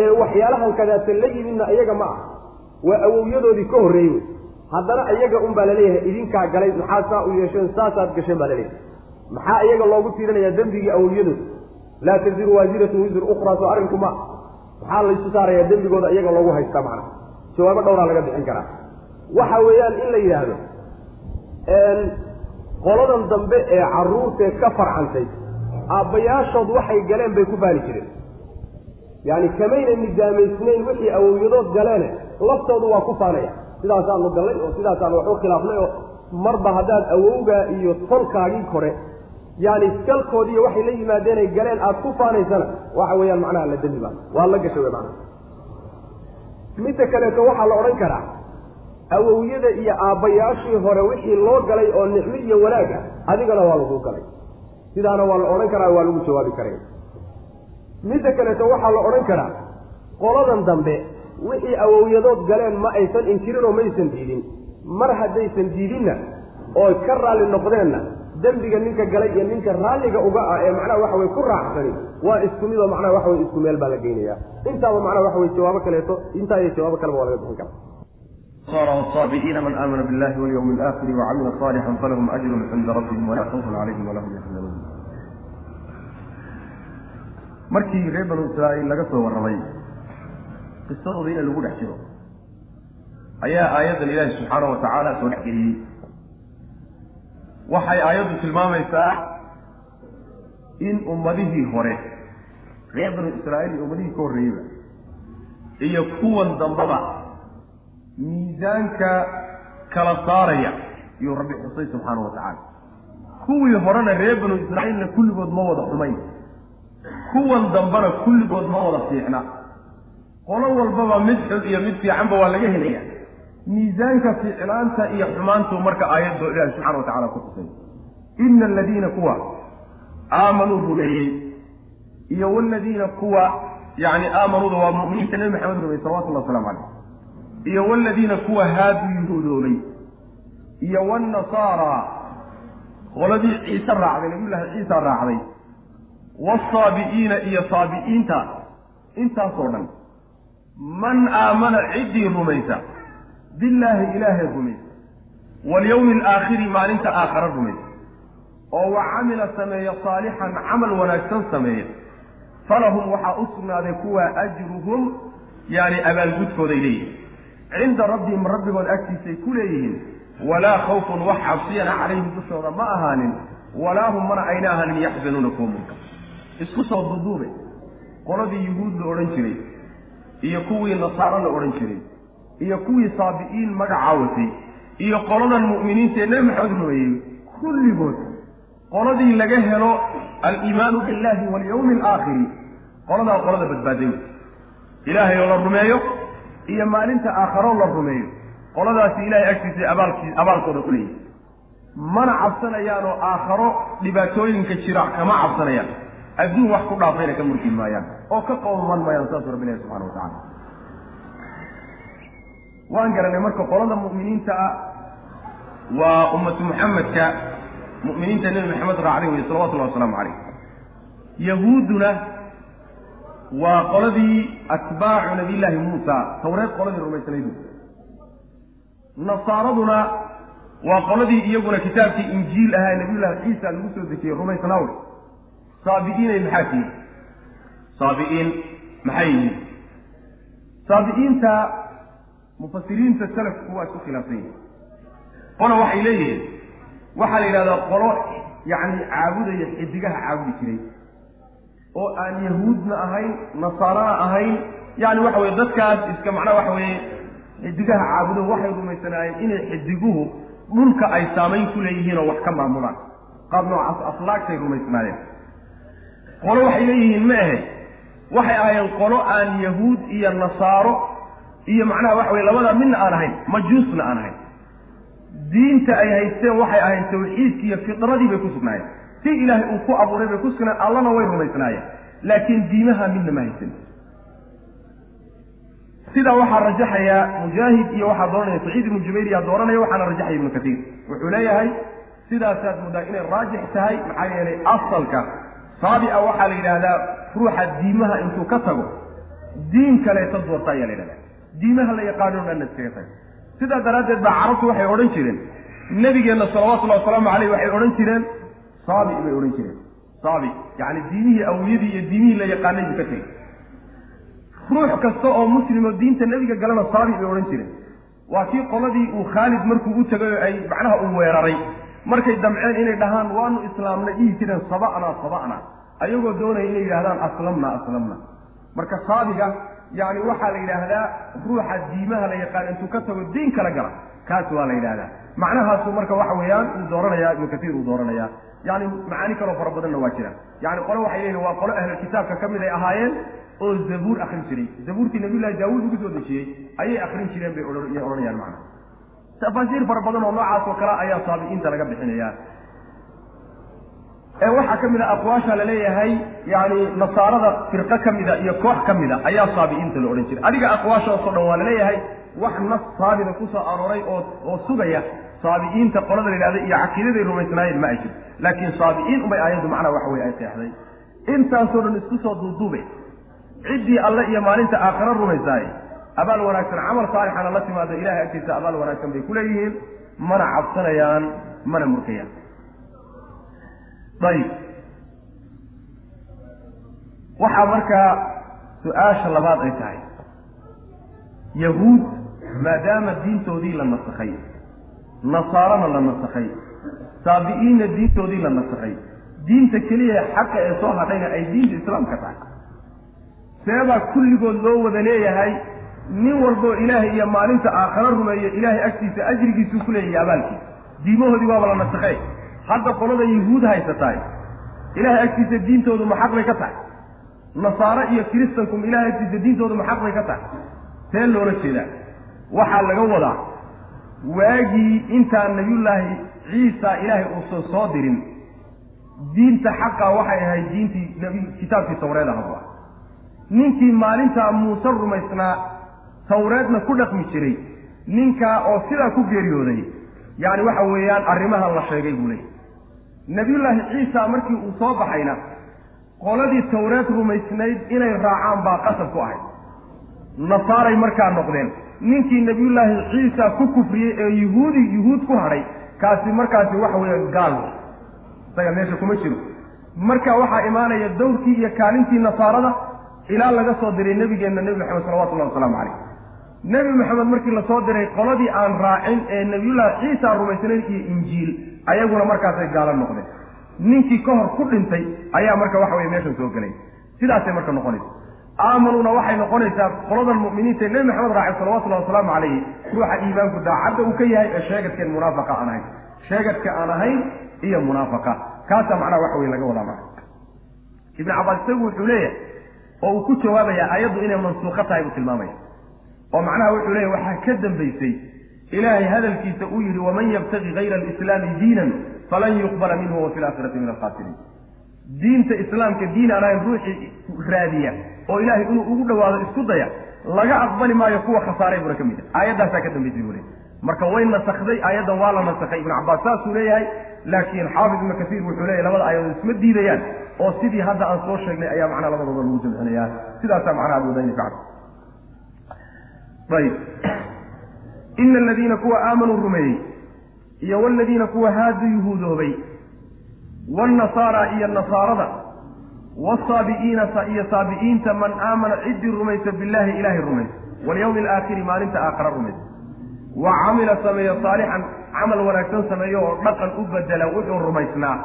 ee waxyaalahan kadaata la yimidna iyaga ma ah waa awowyadoodii ka horreeyey wey. Haddana iyaga un baa la leeyahay idinkaa galay maxaa saa u yeesheen saasaad gasheen baa la leeyahay maxaa iyaga loogu tiirinayaa dembigii awowyadooda laa taziru waasiratun wisr ukhraa soo arrinku ma maxaa laysu saarayaa dembigooda iyaga loogu haystaa macna jawaabo dhowraa laga bixin karaa. Waxa weeyaan in la yidhaahdo qoladan dambe ee carruurtee ka farcantay aabbayaashood waxay galeen bay ku baali jireen. Yacani kamayna nidaamaysnayn wixii awowyadood galeene laftoodu waa ku faanaya sidaasaanu gallay oo sidaasaanu wax khilaafnay oo marba haddaad awowgaa iyo tolkaagii kore yaani galkoodiiyo waxay la yimaadeenay galeen aada ku faanaysana waxa weeyaan macnaha la dembi baa. Waa la gashay wey macnaha. Midda kaleeto waxaa la odhan karaa awowyada iyo aabbayaashii hore wixii loo galay oo nicmo iyo wanaag ah adigana waa lagu galay. Sidaana waa la odhan karaa waa lagu jawaabi karaya midda kaleeto waxaa la odhan karaa qoladan dambe wixii awowyadood galeen ma aysan inkirin oo maysan diidin. Mar haddaysan diidinna oo ka raalli noqdeenna dembiga ninka galay iyo ninka raalliga uga ah ee macnaha waxa weye ku raacsani waa isku mid oo macnaha waxa weye isku meel baa la geynayaa. Intaaba macnaha waxa weye jawaabo kaleeto intaa iyo jawaabo kaleba waa laga bixin karaa صار والصابئين من آمن بالله واليوم الآخر وعمل صالحا فلهم أجر عند ربهم ولا خوف عليهم ولا هم يحزنون markii reer banu israa'iil laga soo warramay qisadooda in lagu dhex jiro ayaa aayaddan ilaahi subxaanahu wa tacaala soo dhexgeliyey waxay aayaddu tilmaamaysaa in ummadihii hore reer banu israa'iil iyo ummadihii ka horreeyeyba iyo kuwan dambaba miisaanka kala saaraya. Iyuu rabbi xusay subxaanahu wa tacaala. Kuwii horena reer banu israa'iilna kulligood ma wada xumayn. Kuwan dambena kulligood ma wada fiicna. Qolo walbaba mid xun iyo mid fiicanba waa laga helaya miisaanka fiicnaanta iyo xumaantu marka aayaddo ilaahi subxana wa tacala ku xusay. Ina aladiina kuwa aamanuu rumeeyey iyo waladiina kuwa yani aamanuuda waa mu'miniinta nebi maxamed rumey salawatullahi waslamu caleyh iyo waladiina kuwa haaduu yuhuudoobay iyo wanasaara qoladii ciise raacday nabiyullaahi ciisa raacday waasaabi'iina iyo saabi'iinta intaasoo dhan man aamana ciddii rumaysa billaahi ilaahay rumaysa walyawmi alaakhiri maalinta aakhara rumaysa oo wa camila sameeya saalixan camal wanaagsan sameeya falahum waxaa u sugnaaday kuwa ajruhum yaani abaalgudkooday leeyihiin cinda rabbihim rabbigood agtiisay ku leeyihiin walaa khawfun wax cabsiyana calayhim dushooda ma ahaanin walaa hum mana ayna ahaanin yaxzanuuna kuwa mulka isku soo duduube qoladii yuhuud la odhan jiray iyo kuwii nasaaro la odhan jiray iyo kuwii saabi'iin magacaa watay iyo qoladan mu'miniinta ee nebi maxamed rumeeyey kulligood qoladii laga helo aliimaanu billahi walyawmi alaakhiri qoladaa qolada badbaaday ilaahay oo la rumeeyo iyo maalinta aakharo la rumeeyo. Qoladaasi ilahay agtiisa abaalkii abaalkooda ku leeyahy mana cabsanayaan oo aakharo dhibaatooyinka jira kama cabsanayaan. Adduun wax ku dhaafayna ka murki maayaan. Oo ka qowman maayaan saasuu rabbi ilahi subxana wa tacala waan garanay marka qolada mu'miniinta ah waa ummatu muxamedka mu'miniinta nebi maxamed raacday wey salawatullahi wasalaamu calayh yahuudduna waa qoladii atbaacu nabiyllaahi muusa. Tawreed qoladii rumaysnaydu nasaaraduna waa qoladii iyaguna kitaabkii injiil ahaa ee nabiyullahi ciisa lagu soo dejiyey rumaysnaawe saabi'iinay maxaa tihiin? Saabi'iin maxay yihiin? Saabi'iinta mufasiriinta salafku waa isku khilaafsan yihiin qola waxay leeyihiin. Waxaa la yidhahdaa qolo yacni caabudaya xidigaha caabudi jiray oo aan yahuudna ahayn nasaarana ahayn yani waxa weye dadkaas iska macnaha waxa weeye xidigaha caabudo waxay rumaysanaayeen inay xidiguhu dhulka ay saamayn ku leeyihiin oo wax ka maamulaan. Qaab noocaas aflaagtay rumaysnaayeen. Qolo waxay leeyihiin ma ahe. Waxay ahaayeen qolo aan yahuud iyo nasaaro iyo macnaha waxa weye labada midna aan ahayn majuusna aan ahayn. Diinta ay haysteen waxay ahayn tawxiidki iyo fidradii bay ku sugnaayeen si ilaahay uu ku abuuray bay ku sugnaan allana way rumaysnaayeen. Laakiin diimaha midna ma haysan. Sidaa waxaa rajaxaya mujaahid iyo waxaa dooranaya saciid ibnu jubayr yaa dooranaya waxaana rajaxaya ibnu katiir wuxuu leeyahay sidaasaad moodaa inay raajix tahay maxaa yeelay asalka saabica waxaa la yidhaahdaa ruuxa diimaha intuu ka tago diin kaleeta doorta ayaa la yidhahdaa. Diimaha la yaqaano dhanna iskaga taga sidaa daraaddeed baa carabtu waxay odhan jireen. Nebigeenna salawatullahi wasalaamu caleyh waxay odhan jireen saabi bay odhan jireen. Saabi yacni diimihii awliyadii iyo diimihii la yaqaanay buu ka tegey. Ruux kasta oo muslimo diinta nebiga galana saabi bay odhan jireen. Waa kii qoladii uu khaalid markuu u tegay oo ay macnaha uu weeraray. Markay damceen inay dhahaan waanu islaamna dhihi jireen saba'na saba'na ayagoo doonaya inay yidhahdaan aslamna aslamna marka saabiga yani waxaa la yidhaahdaa ruuxa diimaha la yaqaan intuu ka tago diin kala gala. Kaas waa la yidhahdaa macnahaasu marka waxa weeyaan uu dooranaya ibnu katiir uu dooranaya yani macaani kaloo fara badanna waa jiraan. Yani qole waxay leeyihiin waa qolo ahlulkitaabka ka mid ay ahaayeen oo zabuur akrin jiray. Zabuurtii nabiyullahi daawuud ugu soo dejiyey ayay akrin jireen bay odhanayaan macna tafaasiir fara badan oo noocaas oo kale ayaa saabi'iinta laga bixinaya ee waxaa ka mid a aqwaasha la leeyahay yani nasaarada firqo ka mida iyo koox ka mida ayaa saabi'iinta la odhan jiray. Adiga aqwaashaasoo dhan waa la leeyahay wax nas saabida ku soo arooray oo oo sugaya saabi'iinta qolada la yidhahda iyo caqiidaday rumaysnaayeen ma ay jirto laakiin saabi'iin unbay aayaddu macnaha waxa weye ay qeexday intaasoo dhan isku soo duuduube. Ciddii alle iyo maalinta aakhiro rumaysaaye abaal wanaagsan camal saalixana la timaado ilahay agtiisa abaal wanaagsan bay ku leeyihiin. Mana cabsanayaan mana murkayaan. Ayib waxaa markaa su'aasha labaad ay tahay. Yahuud maadaama diintoodii la nasakhay nasaarana la nasakhay. Saabi'iinna diintoodii la nasakhay. Diinta keliya xaqa ee soo hadhayna ay diinta islaamka tahay. Seebaa kulligood loo wada leeyahay nin walboo ilaahay iyo maalinta aakharo rumeeyo ilaahay agtiisa ajrigiisuu ku leeyahay abaalkiisa diimahoodii waaba la nasakhay. Hadda qolada yahuud haysataay ilahay agtiisa diintoodu ma xaq bay ka tahay. Nasaare iyo kiristankum ilahay agtiisa diintoodu ma xaq bay ka tahay. See loola jeedaa. Waxaa laga wadaa waagii intaan nabiyullaahi ciisa ilaahay uusan soo dirin diinta xaqa waxay ahayd diintii kitaabkii tawreed ahaba ninkii maalintaa muuse rumaysnaa tawreedna ku dhaqmi jiray ninkaa oo sidaa ku geeriyooday yacni waxa weeyaan arrimahan la sheegay buu leeyay nebiyullaahi ciisa markii uu soo baxayna qoladii tawreed rumaysnayd inay raacaan baa qasab ku ahayd. Nasaaray markaa noqdeen ninkii nebiyullaahi ciisa ku kufriyey ee yuhuudi yuhuud ku hadhay kaasi markaasi waxa weeye gaal. Isaga meesha kuma jiro. Marka waxaa imaanaya dawrkii iyo kaalintii nasaarada ilaa laga soo diray nebigeenna nebi maxamed salawatullahi wasalaamu calayh. Nebi maxamed markii la soo diray qoladii aan raacin ee nebiyullaahi ciisa rumaysnayn iyo injiil ayaguna markaasay gaalo noqdeen. Ninkii ka hor ku dhintay ayaa marka waxa weye meeshan soo gelay. Sidaasay marka noqonaysa aamanuuna waxay noqonaysaa qoladan mu'miniinta ee nebi maxamed raacay salawatullahi wasalaamu calayhi ruuxa iimaanku daacadda uu ka yahay ee sheegadkeen munaafaqa aan ahayn. Sheegadka aan ahayn iyo munaafaqa. Kaasaa macnaha waxa weye laga wadaa marka ibnu cabbaas isagu wuxuu leeyahay oo uu ku jawaabayaa ayaddu inay mansuuqo tahay buu tilmaamaya. Oo macnaha wuxuu leeyahy waxaa ka dambaysay ilaahay hadalkiisa uu yidhi waman yabtagi hayra alislaami diinan falan yuqbala minhu wa fi laakhirati min alkhaasiriin diinta islaamka diin aan ahayn ruuxii raadiya oo ilaahay inuu ugu dhawaado isku daya laga aqbali maayo kuwa khasaaray buna ka mid ah. Aayaddaasaa ka dambaysay buu leey marka way nasakday aayaddan waa la nasakhay. Ibnu cabbaas saasuu leeyahay laakiin xaafid ibnu kasiir wuxuu leeyahy labada aayadood isma diidayaan oo sidii hadda aan soo sheegnay ayaa macnaha labadooda lagu jamcinayaa sidaasaa macnaha abuudayni ka cad. Ayib. Ina aladiina kuwa aamanuu rumeeyey iyo waladiina kuwa haaduu yuhuudoobay waalnasaara iyo nasaarada waalsaabi'iina iyo saabi'iinta man aamana ciddii rumaysa billaahi ilaahay rumaysa walyawmi alaakhiri maalinta aakhara rumaysa wa camila sameeyo saalixan camal wanaagsan sameeyo oo dhaqan u bedela wuxuu rumaysnaa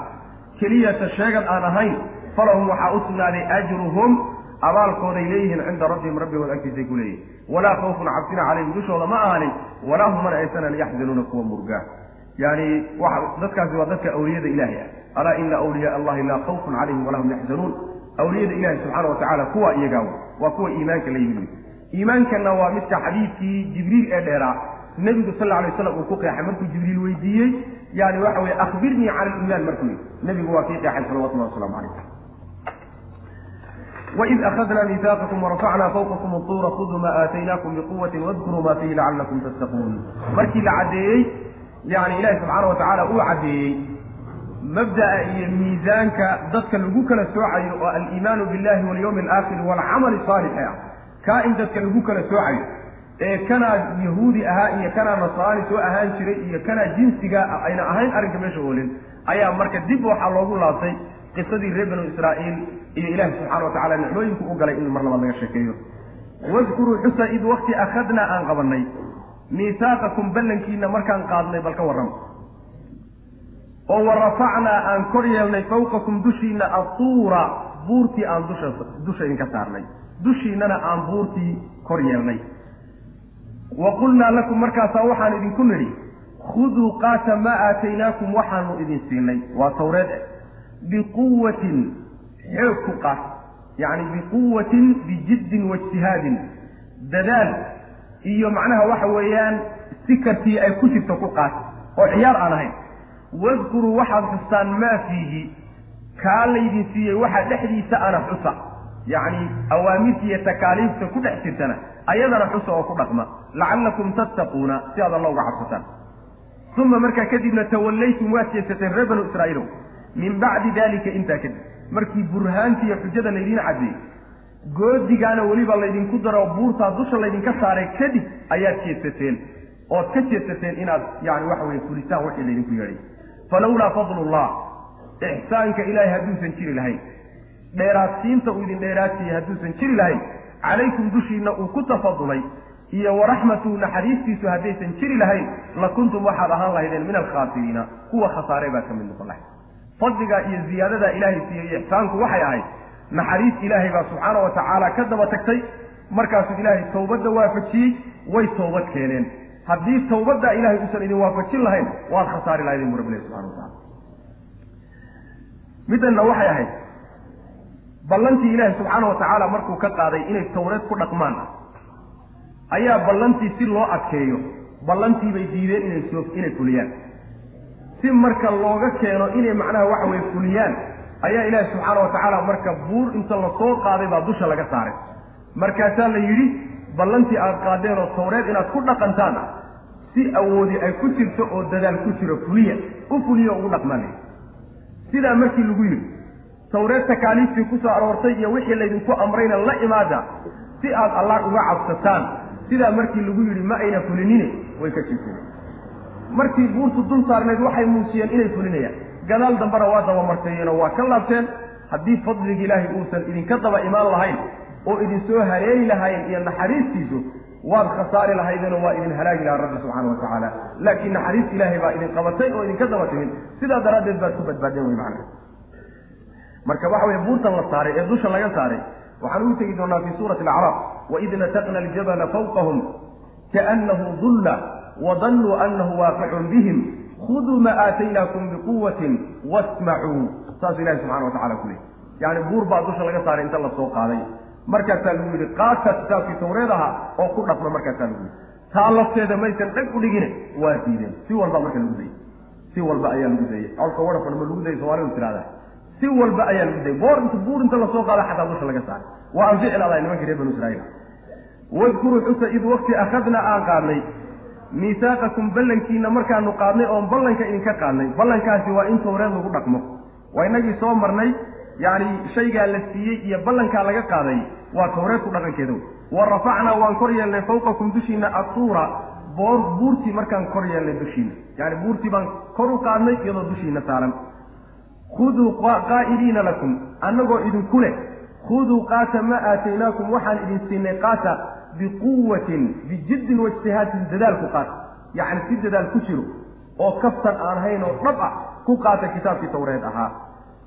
keliyata sheegad aan ahayn falahum waxaa u sugnaaday ajruhum abaalkooday leeyihiin cinda rabbihim rabbigood agtiisay ku leeyihiin walaa khawfun cabsina calayhim dushooda ma ahanin walaa hum mana aysanan yaxzanuuna kuwa murgaa yani dadkaasi waa dadka awliyada ilaahay ah alaa ina wliya allahi laa khawfun calayhim walahum yaxzanuun awliyada ilahi subxaana watacaala kuwa iyagaa waa kuwa iimaanka la yimid. Iimaankanna waa midka xadiidkii jibriil ee dheeraa nebigu sal alay aslam uu ku qeexay markuu jibriil weydiiyey yani waxa weye akhbirnii cala aliimaan markuu yidhi. Nebigu waa kii qeexay salawatullahi waslamu calayh waid akhadnaa miisaaqakum warafacnaa fawqakum atuura khuduu maa aataynaakum biquwatin wadkuruu maa fiihi lacallakum tattaquun markii la caddeeyey yani ilahi subxaana watacaala uu caddeeyey mabda'a iyo miisaanka dadka lagu kala soocayo oo aliimaanu billahi walyawmi alaakhir waalcamali saalixi ah. Kaa in dadka lagu kala soocayo. Ee kanaa yahuudi ahaa iyo kanaa nasaani soo ahaan jiray iyo kanaa jinsiga ayna ahayn arrinka meesha oolin ayaa marka dib waxaa loogu laabtay qisadii reer banu israa'iil iyo ilaahi subxana wa tacala nicmooyinku u galay in mar labaad laga sheekeeyo. Wadkuruu xusa id wakti akhadnaa aan qabannay. Miisaaqakum ballankiina markaan qaadnay bal ka warrama oo wa rafacnaa aan kor yeelnay fawqakum dushiina atuura buurtii aan dusha idinka saarnay. Dushiinana aan buurtii kor yeelnay. Wa qulnaa lakum markaasaa waxaan idinku nidhi khuduu qaata maa aataynaakum waxaanu idin siinay. Waa tawreed eh. Biquwatin xoog ku qaat. Yacni biquwatin bijiddin waijtihaadin dadaal iyo macnaha waxa weeyaan sikartii ay ku jirto ku qaat. Oo ciyaar aan ahayn wadkuruu waxaad xustaan maa fiihi. Kaa laydin siiyey waxa dhexdiisa ana xusa. Yacni awaamirta iyo takaaliifta ku dhex jirtana ayadana xusa oo ku dhaqma. Lacallakum tattaquuna si aad alla uga cabsataan uma markaa kadibna tawallaytum waad jeesateen reer banu israa'iilow min bacdi dalika intaa kadib. Markii burhaantii iyo xujada laydiin caddeeyey goodigaana weliba laydinku daro buurtaa dusha laydinka saaray kadib ayaad jeesateen. Ood ka jeesateen inaad yani waxa weye fulisaan wixii laydinku yeedhay falawlaa fadlullah. Ixsaanka ilaahay hadduusan jiri lahayn. Dheeraadsiinta uu idin dheeraadsiiyey hadduusan jiri lahayn. Calaykum dushiinna uu ku tafadulay. Iyo waraxmatuhu naxariistiisu haddaysan jiri lahayn la kuntum waxaad ahaan lahaydeen min alkhaasiriina kuwa khasaare baad ka mid noqon lahayd. Fadligaa iyo ziyaadadaa ilaahay siiyey ixsaanku waxay ahayd naxariis ilaahay baa subxaana wa tacaala ka daba tagtay. Markaasuu ilaahay tawbadda waafajiyey way tawbad keeneen haddii tawbaddaa ilahay uusan idin waafajin lahayn waad khasaari lahaydeen bu rabbilahi subxana wa tacala middanna waxay ahayd ballantii ilaahay subxaana wa tacaala markuu ka qaaday inay tawreed ku dhaqmaan ayaa ballantii si loo adkeeyo ballantii bay diideen inay soo inay fuliyaan. Si marka looga keeno inay macnaha waxa weye fuliyaan ayaa ilaahi subxaana wa tacaala marka buur inta la soo qaaday baa dusha laga saaray. Markaasaa la yidhi ballantii aad qaadeen oo tawreed inaad ku dhaqantaan si awoodi ay ku jirto oo dadaal ku jiro fuliya u fuliya ugu dhaqmaan sidaa markii lagu yidhi tawreed takaaliiftii ku soo aroortay iyo wixii laydinku amrayna la imaada si aad allah uga cabsataan sidaa markii lagu yidhi ma ayna fulinine way ka jeeseen markii buurtu dul saarneed waxay muujiyeen inay fulinayaan. Gadaal dambena waa dabamarteeyeenoo waa ka laabteen. Haddii fadliga ilaahay uusan idinka daba imaan lahayn oo idin soo hareeri lahayn iyo naxariistiisu waad khasaari lahaydeenoo waa idin halaagi lahaa rabbi subxaana wa tacaala. Laakiin naxariis ilaahay baa idin qabatay oo idinka daba timid sidaa daraaddeed baad ku badbaadeen wey macana marka waxa weye buurtan la saaray ee dusha laga saaray waxaan ugu tegi doonaa fi suurati alacraaf waid nataqna aljabala fawqahum kaanahu dulla wadannuu anahu waaqicun bihim. Khuduu ma aataynaakum biquwatin wasmacuu. Saas ilahi subxana wa tacala ku leey yani buur baa dusha laga saaray inta la soo qaaday markaasaa lagu yidhi qaata kitaabkii tawreed ahaa oo ku dhaqma markaasaa lagu yidhi. Taa lafteeda maysan dhag u dhigine waa diideen. Si walba marka lagu dayey si walba ayaa lagu dayey colka wadhafan ma lagu dayay somaalidu tirahdaa si walba ayaa lagu dayay. Boor inta buur inta la soo qaada xataa dusha laga saaray. Waa anfici ladaa nimankii reer banu israiil wadkuruu xusa id wakti akhadnaa aan qaadnay. Miisaaqakum ballankiina markaanu qaadnay oon ballanka idinka qaadnay. Ballankaasi waa in tawreed lagu dhaqmo. Waa inagii soo marnay yacni shaygaa la siiyey iyo ballankaa laga qaaday waa tawreedku dhaqankeeda wa rafacnaa waan kor yeelnay fawqakum dushiina atuura boor buurtii markaan kor yeelnay dushiina yacni buurtii baan kor u qaadnay iyadoo dushiina saaran. Khuduu qaa'iliina lakum. Annagoo idinku leh khuduu qaata ma aataynaakum waxaan idin siinay qaata biquwatin bijiddin waijtihaadin dadaalku qaata. Yacni si dadaal ku jiro oo kaftan aan ahayn oo dhab ah ku qaata kitaabkii tawreed ahaa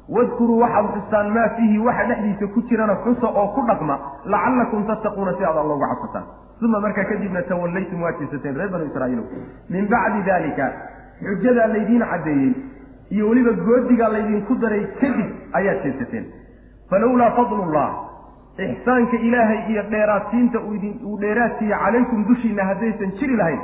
wadkuruu waxaad xustaan maa fiihi waxa dhexdiisa ku jirana xusa oo ku dhaqma lacallakum tattaquuna si aad alla uga cabsataan. Uma markaa kadibna tawallaytum waa jeesateen reer banu israa'iilo min bacdi daalika xujadaa laydiin caddeeyey iyo weliba goodigaa laydinku daray kadib ayaad jeesateen falowlaa fadlullah ixsaanka ilaahay iyo dheeraadsiinta uu dheeraadsiiye calaykum dushiina haddaysan jiri lahayn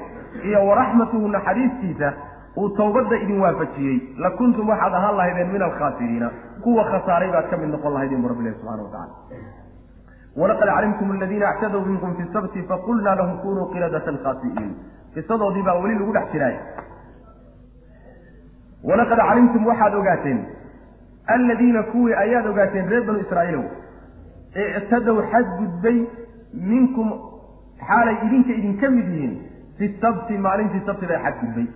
iyo waraxmatuhu naxariistiisa uu tawbadda idin waafajiyey. La kuntum waxaad ahaan lahaydeen min alkhaasiriina kuwa khasaaray baad ka mid noqon lahaydeen bu rabbi ilahi subxana watacala walaqad calimtum aladiina actadow minkum fi sabti faqulnaa lahum kunuu qiradatan khaasi'iin. Qisadoodii baa weli lagu dhex jiraay walaqad calimtum waxaad ogaateen aladiina kuwii ayaad ogaateen reer banu israa'iilow ictadow xadgudbay minkum xaalay idinka idinka mid yihiin fi sabti maalintii sabtida xadgudbay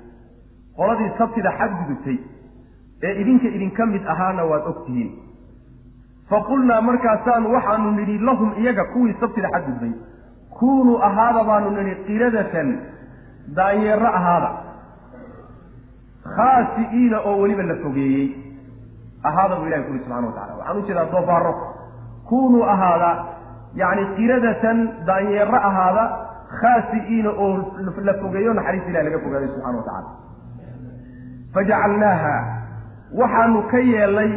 qoladii sabtida xadgudubtay ee idinka idinka mid ahaana waad og tihiin. Faqulnaa markaasaanu waxaanu nidhi lahum iyaga kuwii sabtida xadgudbay kuunuu ahaada baanu nidhi qiradatan daanyeero ahaada. Khaasi'iina oo weliba la fogeeyey. Ahaada buu ilahi kuli subxana wa tacala waxaan u jeedaa doofaaro kuunuu ahaada yacni qiradatan daanyeero ahaada khaasi'iina oo la fogeeyo naxariis ilahi laga fogaaday subxana wa tacala fajacalnaaha. Waxaanu ka yeelnay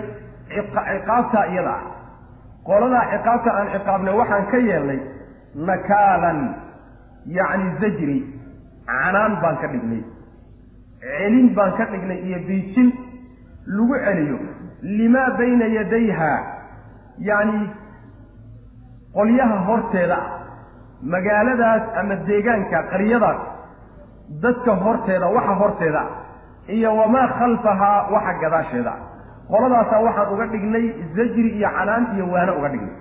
ciqaabtaa iyada. Ah qoladaa ciqaabta aan ciqaabnay waxaan ka yeelnay nakaalan yacni zajri canaan baan ka dhignay. Celin baan ka dhignay iyo biijin lagu celiyo. Limaa bayna yadayha yacni qolyaha horteeda ah magaaladaas ama deegaanka qaryadaas dadka horteeda waxa horteeda ah iyo wamaa khalfahaa waxa gadaasheeda. Qoladaasaa waxaan uga dhignay zajri iyo canaan iyo waano uga dhignay.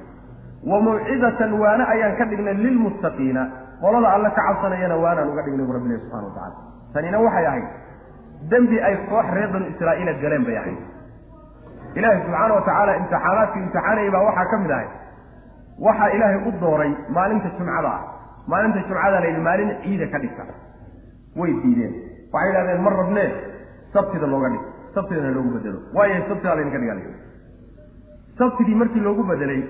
Wa mawcidatan waano ayaan ka dhignay lilmuttaqiina qolada alle ka cabsanayana waanaan uga dhignay bu rabbi ilahi subxana wa tacala tanina waxay ahayd dembi ay koox reer banu israa'iila galeen bay ahayd. Ilaahay subxaana wa tacaala imtixaanaadkii imtixaanayay baa waxaa ka mid ahay. Waxaa ilaahay u dooray maalinta jumcada ah. Maalinta jumcada la yidhi maalin ciida ka dhigta. Way diideen waxay yidhahdeen ma rabnee sabtida looga dhig sabtidana loogu bedelo waayo sabtidaa laydinka dhiga sabtigii markii loogu bedelay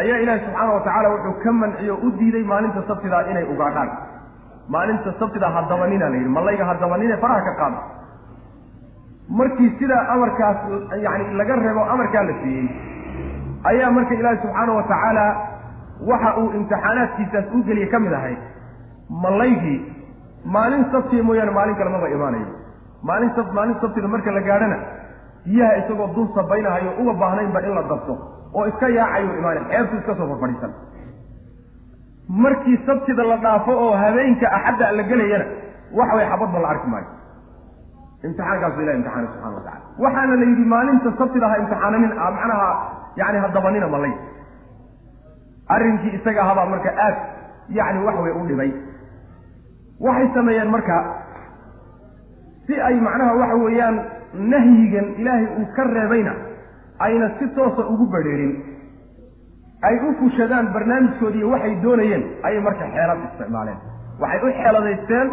ayaa ilaahi subxaana wa tacaala wuxuu ka manciyo u diiday maalinta sabtidaa inay ugaadhaan maalinta sabtida hadabanina la yidhi malayga hadabanine faraha ka qaada markii sidaa amarkaas yani laga reebo amarkaa la siiyey ayaa marka ilaahi subxaana wa tacaala waxa uu imtixaanaadkiisaas u geliye ka mid ahay malaygii maalin sabtiya mooyaane maalin kale maba imaanayo. Maalin sab maalin sabtida marka la gaadhana biyaha isagoo dul sabaynahayo uga baahnaynba in la dabto oo iska yaacayo imaanay xeebtu iska soo farfadhiisan. Markii sabtida la dhaafo oo habeenka axadda la gelayana wax way xabadba la arki maayo. Imtixaankaasu ilahi imtixaanay subxana wa tacala waxaana la yidhi maalinta sabtida ha imtixaananin macnaha yani ha dabanina malay arrinkii isaga ahabaa marka aad yacni wax way u dhibay waxay sameeyeen marka si ay macnaha waxa weeyaan nahyigan ilaahay uu ka reebayna ayna si toosa ugu badheerin ay u fushadaan barnaamijkoodiiy waxay doonayeen ayay marka xeelad isticmaaleen. Waxay u xeeladaysteen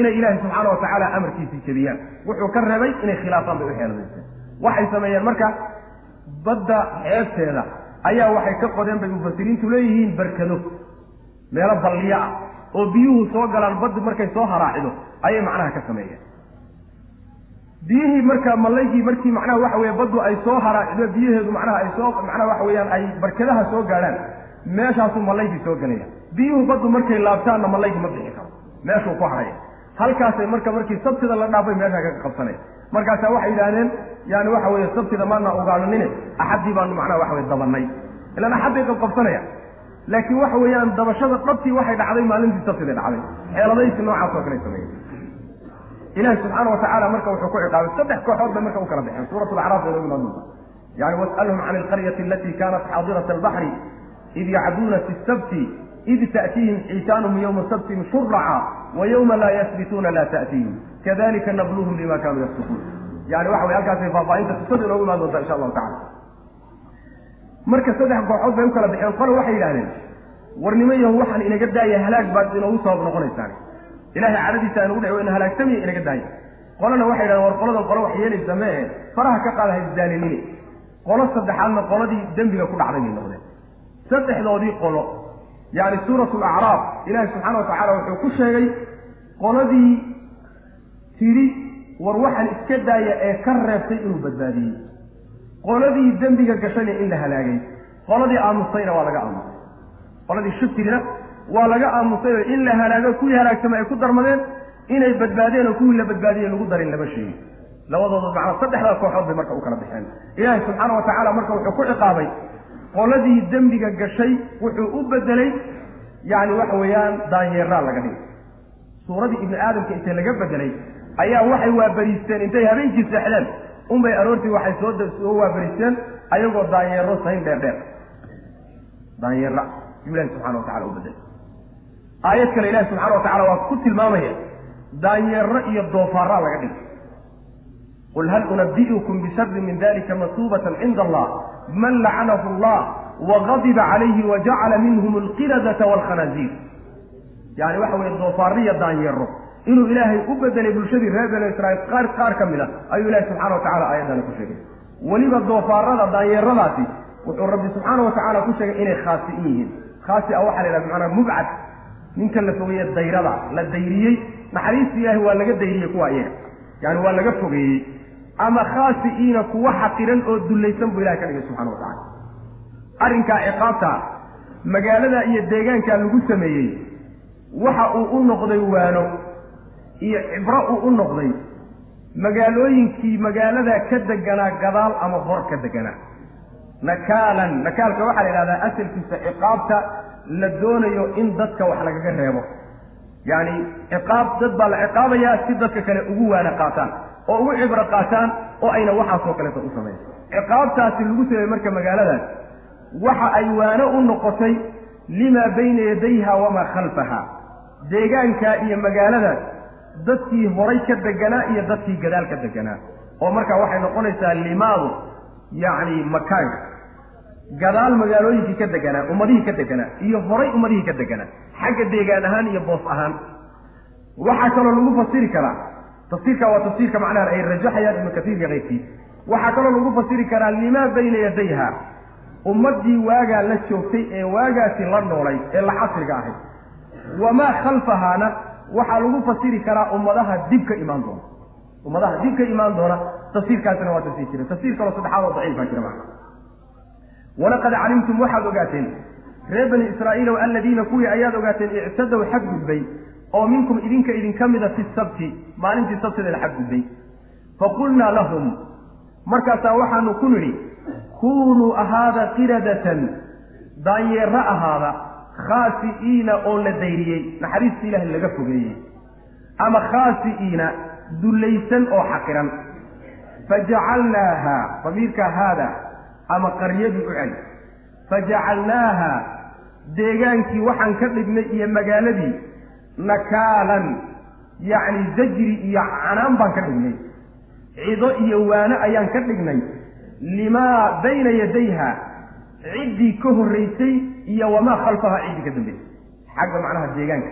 inay ilaahay subxaana wa tacaala amarkiisii jebiyaan. Wuxuu ka reebay inay khilaafaan bay u xeeladaysteen. Waxay sameeyeen marka badda xeebteeda ayaa waxay ka qodeen bay mufasiriintu leeyihiin barkado. Meelo balliyo ah oo biyuhu soo galaan baddi markay soo haraacido ayay macnaha ka sameeyeen. Biyihii marka mallaygii markii macnaha waxa weye baddu ay soo haraacido biyaheedu macnaha ay soo macnaha waxa weeyaan ay barkadaha soo gaadhaan meeshaasuu mallaygii soo gelaya biyuhu baddu markay laabtaanna mallaygii ma bixi karo meeshuu ku haraya. Halkaasay marka markii sabtida la dhaafay meeshaa kaga qabsanaya markaasaa waxay yidhaahdeen yani waxa weeye sabtida maana ogaananine axaddii baanu macnaha waxa weye dabanay ilaan axadday qabqabsanaya laakiin waxa weeyaan dabashada dhabtii waxay dhacday maalintii sabtida dhacday. Xeeladaysi noocaas oo kale sameeyey. Ilahi subxaana wa tacaala marka wuxuu ku ciqaabay saddex kooxood bay marka u kala baxeen suurat lacraaf bay noogu doonta yani was'alhum can alqaryati alati kanat xaadirat albaxri id yacduuna fi sabti id ta'tiihim xiitaanuhum yowma sabtihim shuraca wa yowma laa yasbituuna laa ta'tiihim. Kadalika nabluhum bima kanuu yasbituun yani waxa wey halkaasay faahfaahinta qisada inoogu imaan doonta insha allahu tacala marka saddex kooxood bay u kala baxeen qole waxay yidhahdeen warnimo waxaan inaga daaya halaag baad inoogu sabab noqonaysaan ilahay cadadiisa aynugu dhac ina halaagsamiya inaga daaya qolana waxay yidhahdeen war qoladan qolo wax yeelaysa mee faraha ka qaada haisdaaninine qolo saddexaadna qoladii dembiga ku dhacday bay noqdeen. Saddexdoodii qolo yani suuratu lacraaf ilaahi subxaana wa tacaala wuxuu ku sheegay qoladii tidhi war waxaan iska daaya ee ka reebtay inuu badbaadiyey qoladii dembiga gashayna in la halaagay. Qoladii aamusayna waa laga aamusay. Qoladii shuftirina waa laga aamusay oo in la halaago kuwii halaagsama ay ku darmadeen inay badbaadeen oo kuwii la badbaadiyey lagu darin lama sheegin labadooda macnaa saddexdaa kooxood bay marka u kala baxeen. Ilaahi subxaana wa tacaala marka wuxuu ku ciqaabay qoladii dembiga gashay wuxuu u bedelay yani waxa weeyaan daanyeeraa laga dhigay. Suuradii ibni aadamka intay laga bedelay ayaa waxay waabariisteen intay habeenkii seexdeen unbay aroortii waxay soo soo waabariisteen ayagoo daanyeero sayn dheer dheer. Daanyeera yuu ilahi subxana wa tacala u bedelay aayad kale ilahi subxana wa tacala waa ku tilmaamaya daanyeero iyo doofaaraa laga dhigay. Qul hal unabi'ukum bisharri min dalika masuubatan cinda allah. Man lacanahu allah wagadiba calayhi wajacala minhum alqiradata waalkhanaasiir yani waxa weye doofaariya daanyeero inuu ilaahay u bedelay bulshadii reer banu israiil qaar qaar ka mid a ayuu ilahi subxana wa tacala aayaddaani ku sheegay. Weliba doofaarada daanyeeradaasi wuxuu rabbi subxaana wa tacaala ku sheegay inay khaasi'in yihiin. Khaasi a waxaa la yidhahda macnaa mubcad. Ninka la fogeeye dayrada la dayriyey naxariista ilaahi waa laga dayriyey kuwa iyaga. Yani waa laga fogeeyey. Ama khaasi'iina kuwa xaqiran oo dullaysan buu ilahay ka dhigay subxana wa tacala arrinkaa ciqaabta magaalada iyo deegaankaa lagu sameeyey waxa uu u noqday waano iyo cibro uu u noqday magaalooyinkii magaalada ka deganaa gadaal ama hor ka deganaa nakaalan nakaalka waxaa la yidhahdaa asalkiisa ciqaabta la doonayo in dadka wax lagaga reebo. Yacni ciqaab dad baa la ciqaabayaa si dadka kale ugu waana qaataan oo ugu cibro qaataan oo ayna waxaasoo kaleeto u samayn ciqaabtaasi lagu sameeyey marka magaaladaas waxa ay waano u noqotay limaa bayna yadayha wamaa khalfaha deegaankaa iyo magaaladaas dadkii horay ka deganaa iyo dadkii gadaal ka deganaa oo markaa waxay noqonaysaa limaadu yacni makaanka gadaal magaalooyinkii ka deganaa ummadihii ka deganaa iyo horay ummadihii ka deganaa xagga deegaan ahaan iyo boos ahaan. waxaa kaloo lagu fasiri karaa. tafsiirka waa tafsiirka macnaha ay rajaxayaan ibnu kasiir iyo keyrkii waxaa kaloo lagu fasiri karaa limaa bayna yadayha. ummaddii waagaa la joogtay ee waagaasi la noolay ee la casriga ahayd. wamaa khalfahaana waxaa lagu fasiri karaa ummadaha dib ka imaan doona. Ummadaha dib ka imaan doona tafsiirkaasina waa tafsiir jira tafsiir kaloo saddexaad oo daciif baa jira macna walaqad calimtum waxaad ogaateen reer bani israa'iilow aladiina kuwii ayaad ogaateen ictadow xadgudbay oo minkum idinka idinka mida fi sabti maalintii sabtideeda xadgudbay faqulnaa lahum markaasaa waxaanu ku nidhi kunuu ahaada qiradatan daanyeero ahaada khaasi'iina oo la dayriyey naxariista ilaahay laga fogeeyey ama khaasi'iina dullaysan oo xaqiran. Fajacalnaaha damiirka haada ama qaryadii u celi. Fajacalnaaha deegaankii waxaan ka dhignay iyo magaaladii nakaalan yacni zajri iyo canaan baan ka dhignay cido iyo waano ayaan ka dhignay. Limaa bayna yadayha ciddii ka horraysay iyo wamaa khalfaha ciddii ka dambaysay xagga macnaha deegaanka.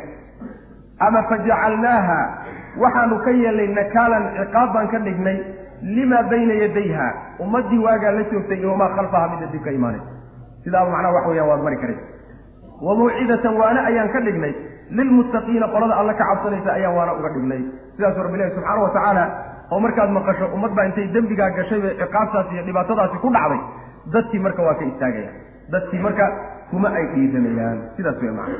Ama fajacalnaaha waxaanu ka yeelnay nakaalan ciqaab baan ka dhignay limaa bayna yadayha ummaddii waagaa la joogtay iyo wamaa khalfaha midda dib ka imaanay sidaaba macnaha wax weeyaan waad mari karaysa. Wa mawcidatan waane ayaan ka dhignay lilmuttaqiina qolada alle ka cabsanaysa ayaan waana uga dhignay. Sidaasuu rabbi ilahi subxaana wa tacaala oo markaad maqasho ummad baa intay dembigaa gashay bay ciqaabtaasi iyo dhibaatadaasi ku dhacday dadkii marka waa ka istaagayaan dadkii marka kuma ay dhiiranayaan. Sidaas wey macana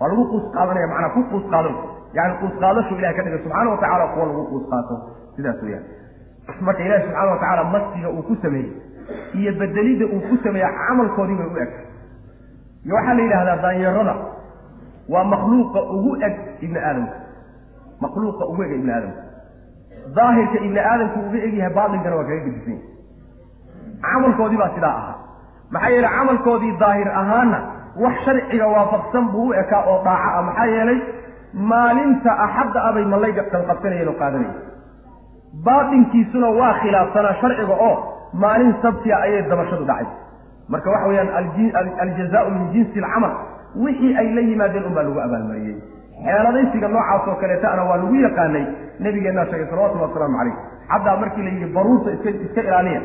waa lagu quus qaadanaya macnaa ku quus qaadan yani quus qaadashu ilahay ka dhigay subxaana wa tacala kuwa lagu quus qaato. Sidaas weyaan marka ilahi subxaana wa tacaala masiga uu ku sameeyey iyo bedelidda uu ku sameeya camalkoodii bay u eg. Iyo waxaa la yidhahdaa daanyarada waa makhluuqa ugu eg ibni aadamka makhluuqa ugu ega ibni aadamka daahirka ibni aadamku uga egyahay baatinkana waa kaga gedisan yahay. Camalkoodii baa sidaa ahaa maxaa yeelay camalkoodii daahir ahaana wax sharciga waafaqsan buu u ekaa oo dhaaco ah. Maxaa yeelay maalinta axadda abay malayga qalqabsanayeen oo qaadanayeen baatinkiisuna waa khilaafsanaa sharciga oo maalin sabtiya ayay dabashadu dhacay. Marka waxa weeyaan aljazaau min jinsi alcamal wixii ay la yimaadeen unbaa lagu abaalmariyey. Xeeladaysiga noocaas oo kaleetana waa lagu yaqaanay nabigeennaa sheegay salawatullhi wasalaamu calayh xataa markii la yidhi baruurta iska ilaaliya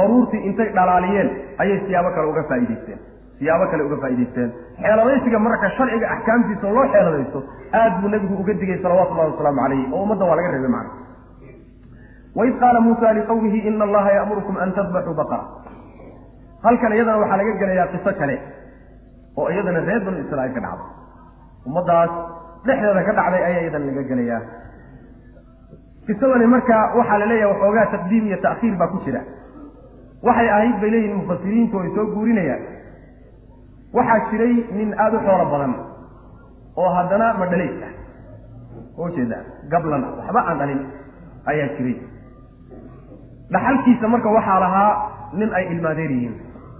baruurtii intay dhalaaliyeen ayay siyaabo kale uga faa'idaysteen siyaabo kale uga faa'idaysteen xeeladaysiga marka sharciga axkaamtiisa loo xeeladaysto aad buu nebigu uga digay salawatullahi wasalaamu calayh oo ummadda waa laga reebay macna waid qaala muusa liqawmihi ina allaha ya'murukum an tadbaxuu baqara. Halkan iyadana waxaa laga gelayaa qiso kale oo iyadana reer banu israa'iil ka dhacday. Ummaddaas dhexdeeda ka dhacday ayaa iyadana laga gelayaa. Qisadani marka waxaa la leeyahay waxoogaa taqdiim iyo ta'khiir baa ku jira waxay ahayd bay leeyihiin mufasiriintu ay soo guurinayaan. Waxaa jiray nin aada u xoolo badan oo haddana madhalays ah. Oo jeeda gablan waxba aan dhalin ayaa jiray. Dhaxalkiisa marka waxaa lahaa nin ay ilmaadeer yihiin.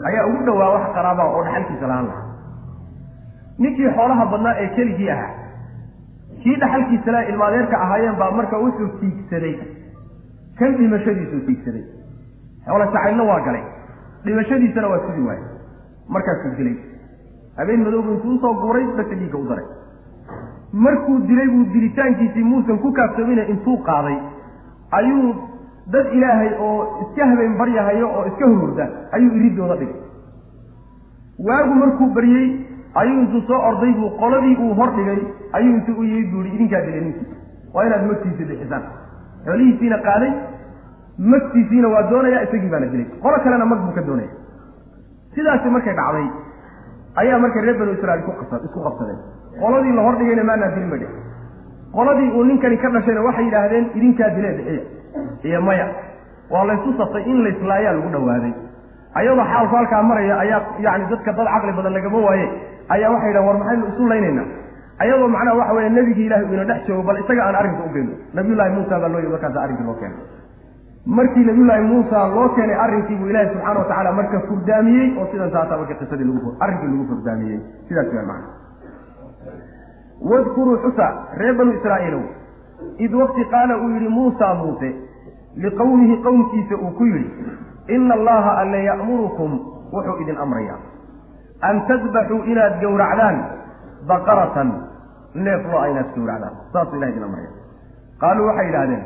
Ayaa ugu dhowaa wax qaraabaa oo dhaxalkiisa lahaan lahaa ninkii xoolaha badnaa ee keligii ahaa kii dhaxalkiisa laa ilmaadeerka ahaayeen baa marka wuxuu tiigsaday. Kan dhimashadiisuu tiigsaday xoola jacaylna waa galay. Dhimashadiisana waa sidi waayey. Markaasuu dilay. Habeen madoobu intuu u soo guuray basa dhiigga u daray. Markuu dilay buu dilitaankiisii muusan ku kaafsamina intuu qaaday. Ayuu dad ilaahay oo iska habeen baryahayo oo iska hurda ayuu iridooda dhigay. Waagu markuu baryey ayuu intuu soo orday buu qoladii uu hor dhigay ayuu intuu u yimid buu ihi idinkaa dilay ninkii waa inaad magtiisa bixisaan. Xoolihiisiina qaaday magtiisiina waa doonaya isagii baana dilay. Qolo kalena mag buu ka doonaya. Sidaasi markay dhacday ayaa marka reer banu israiil isku qabsadeen qoladii la hor dhigayna maanaa dilin bay qoladii uu ninkani ka dhashayna waxay yidhaahdeen idinkaa dilee bixiya iyo maya. Waa laysu safay in layslaayaa lagu dhawaaday. Ayadoo xaalku halkaa maraya ayaa yani dadka dad caqli badan lagama waaye ayaa waxay yidhahan war maxaynu isu laynaynaa? Ayadoo macnaha waxa weeye nebigii ilahi uu ina dhex joogo bal isaga aan arrinka u geyno. Nabiyullaahi muusa baa loo yii markaasa arrinkii loo keenay markii nabiyullaahi muusa loo keenay arrinkii buu ilaahi subxaana watacaala marka furdaamiyey oo sidan taasaa marka qisadii lagu arrinkii lagu furdaamiyey. Sidaas waa macna. Wadkuruu xusa reer banu israa'iilow id waqti qaala uu yidhi muusa muuse liqowmihi qowmkiisa uu ku yidhi ina allaha alle ya'murukum wuxuu idin amrayaa. An tadbaxuu inaad gowracdaan baqaratan neef lo'a inaad gowracdaan. Saasuu ilaha idin amraya qaaluu waxay yidhahdeen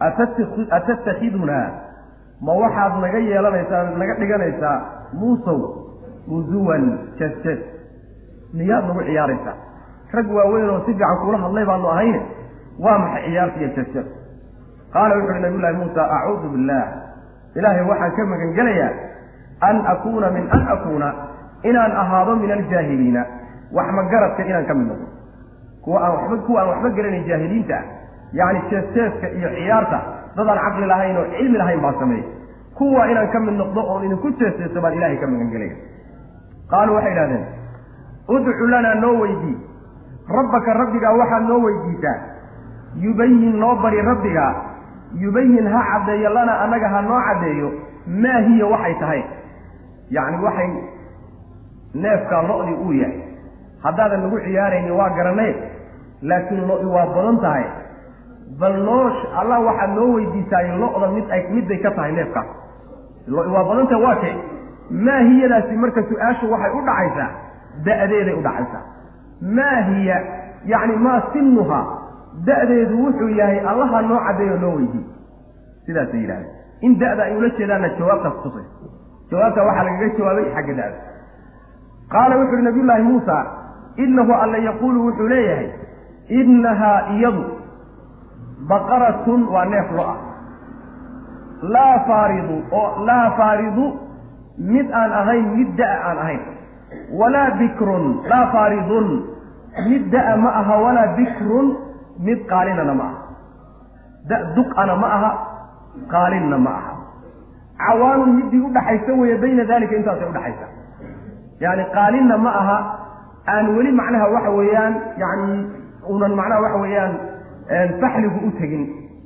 atattakhidunaa ma waxaad naga yeelanaysaa naga dhiganaysaa? Muusow usuwan jees-jees miyaad nagu ciyaaraysaa. Rag waaweyn oo si fiican kuula hadlay baanu ahayne waa maxay ciyaarta iyo jees-jees qaala wuxu uhi nabiy llahi muusa acuudu billaah. Ilaahay waxaan ka magan gelayaa an akuuna min an akuuna inaan ahaado min aljaahiliina. Wax magaradka inaan ka mid noqdo? Kuwa aan waba kuwa aan waxba gelanayn jaahiliinta ah yacni jees-jeeska iyo ciyaarta dadaan caqli lahayn oo cilmi lahayn baa sameeya kuwa inaan ka mid noqdo oon idinku jees-jeeso baan ilaahay ka magan gelaya. Qaaluu waxay idhahdeen udcu lanaa noo weydii rabbaka rabbigaa waxaad noo weydiisaa yubayin noo bari rabbiga. Yubayin ha caddeeyo lana annaga ha noo caddeeyo. Maa hiya waxay tahay. Yacni waxay neefkaa lo-di uu yahay. Haddaadan nagu ciyaaraynin waa garanay laakiin lo'i waa badan tahay bal noo allah waxaad noo weydiisaaye lo-da mid ay midday ka tahay neefkaas waa badan tahay waa kee. Maa hiyadaasi marka su'aashu waxay u dhacaysaa? Da-deeday u dhacaysaa. Maa hiya yacni maa sinuhaa da-deedu wuxuu yahay allaha noo caddeeyo noo weydiiy sidaasay yidhahdeen in da-da ay ula jeedaanna jawaabtaas tusay jawaabta waxaa lagaga jawaabay xagga da-da. Qaala wuxu uhi nabiyullaahi muusa inahu alla yaquulu wuxuu leeyahay innahaa iyadu baqaratun waa neef lo ah. Laa faaridu oo laa faaridu mid aan ahayn mid da- aan ahayn. Walaa bikrun laa faaridun mid da- ma aha walaa bikrun mid qaalinana ma aha. Da duqana ma aha qaalinna ma aha. Cawaanun middii udhaxaysa weeye bayna dalika intaasay udhaxaysa yani qaalinna ma aha aan weli macnaha waxa weeyaan yani unan macnaha waxa weeyaan faxligu u tegin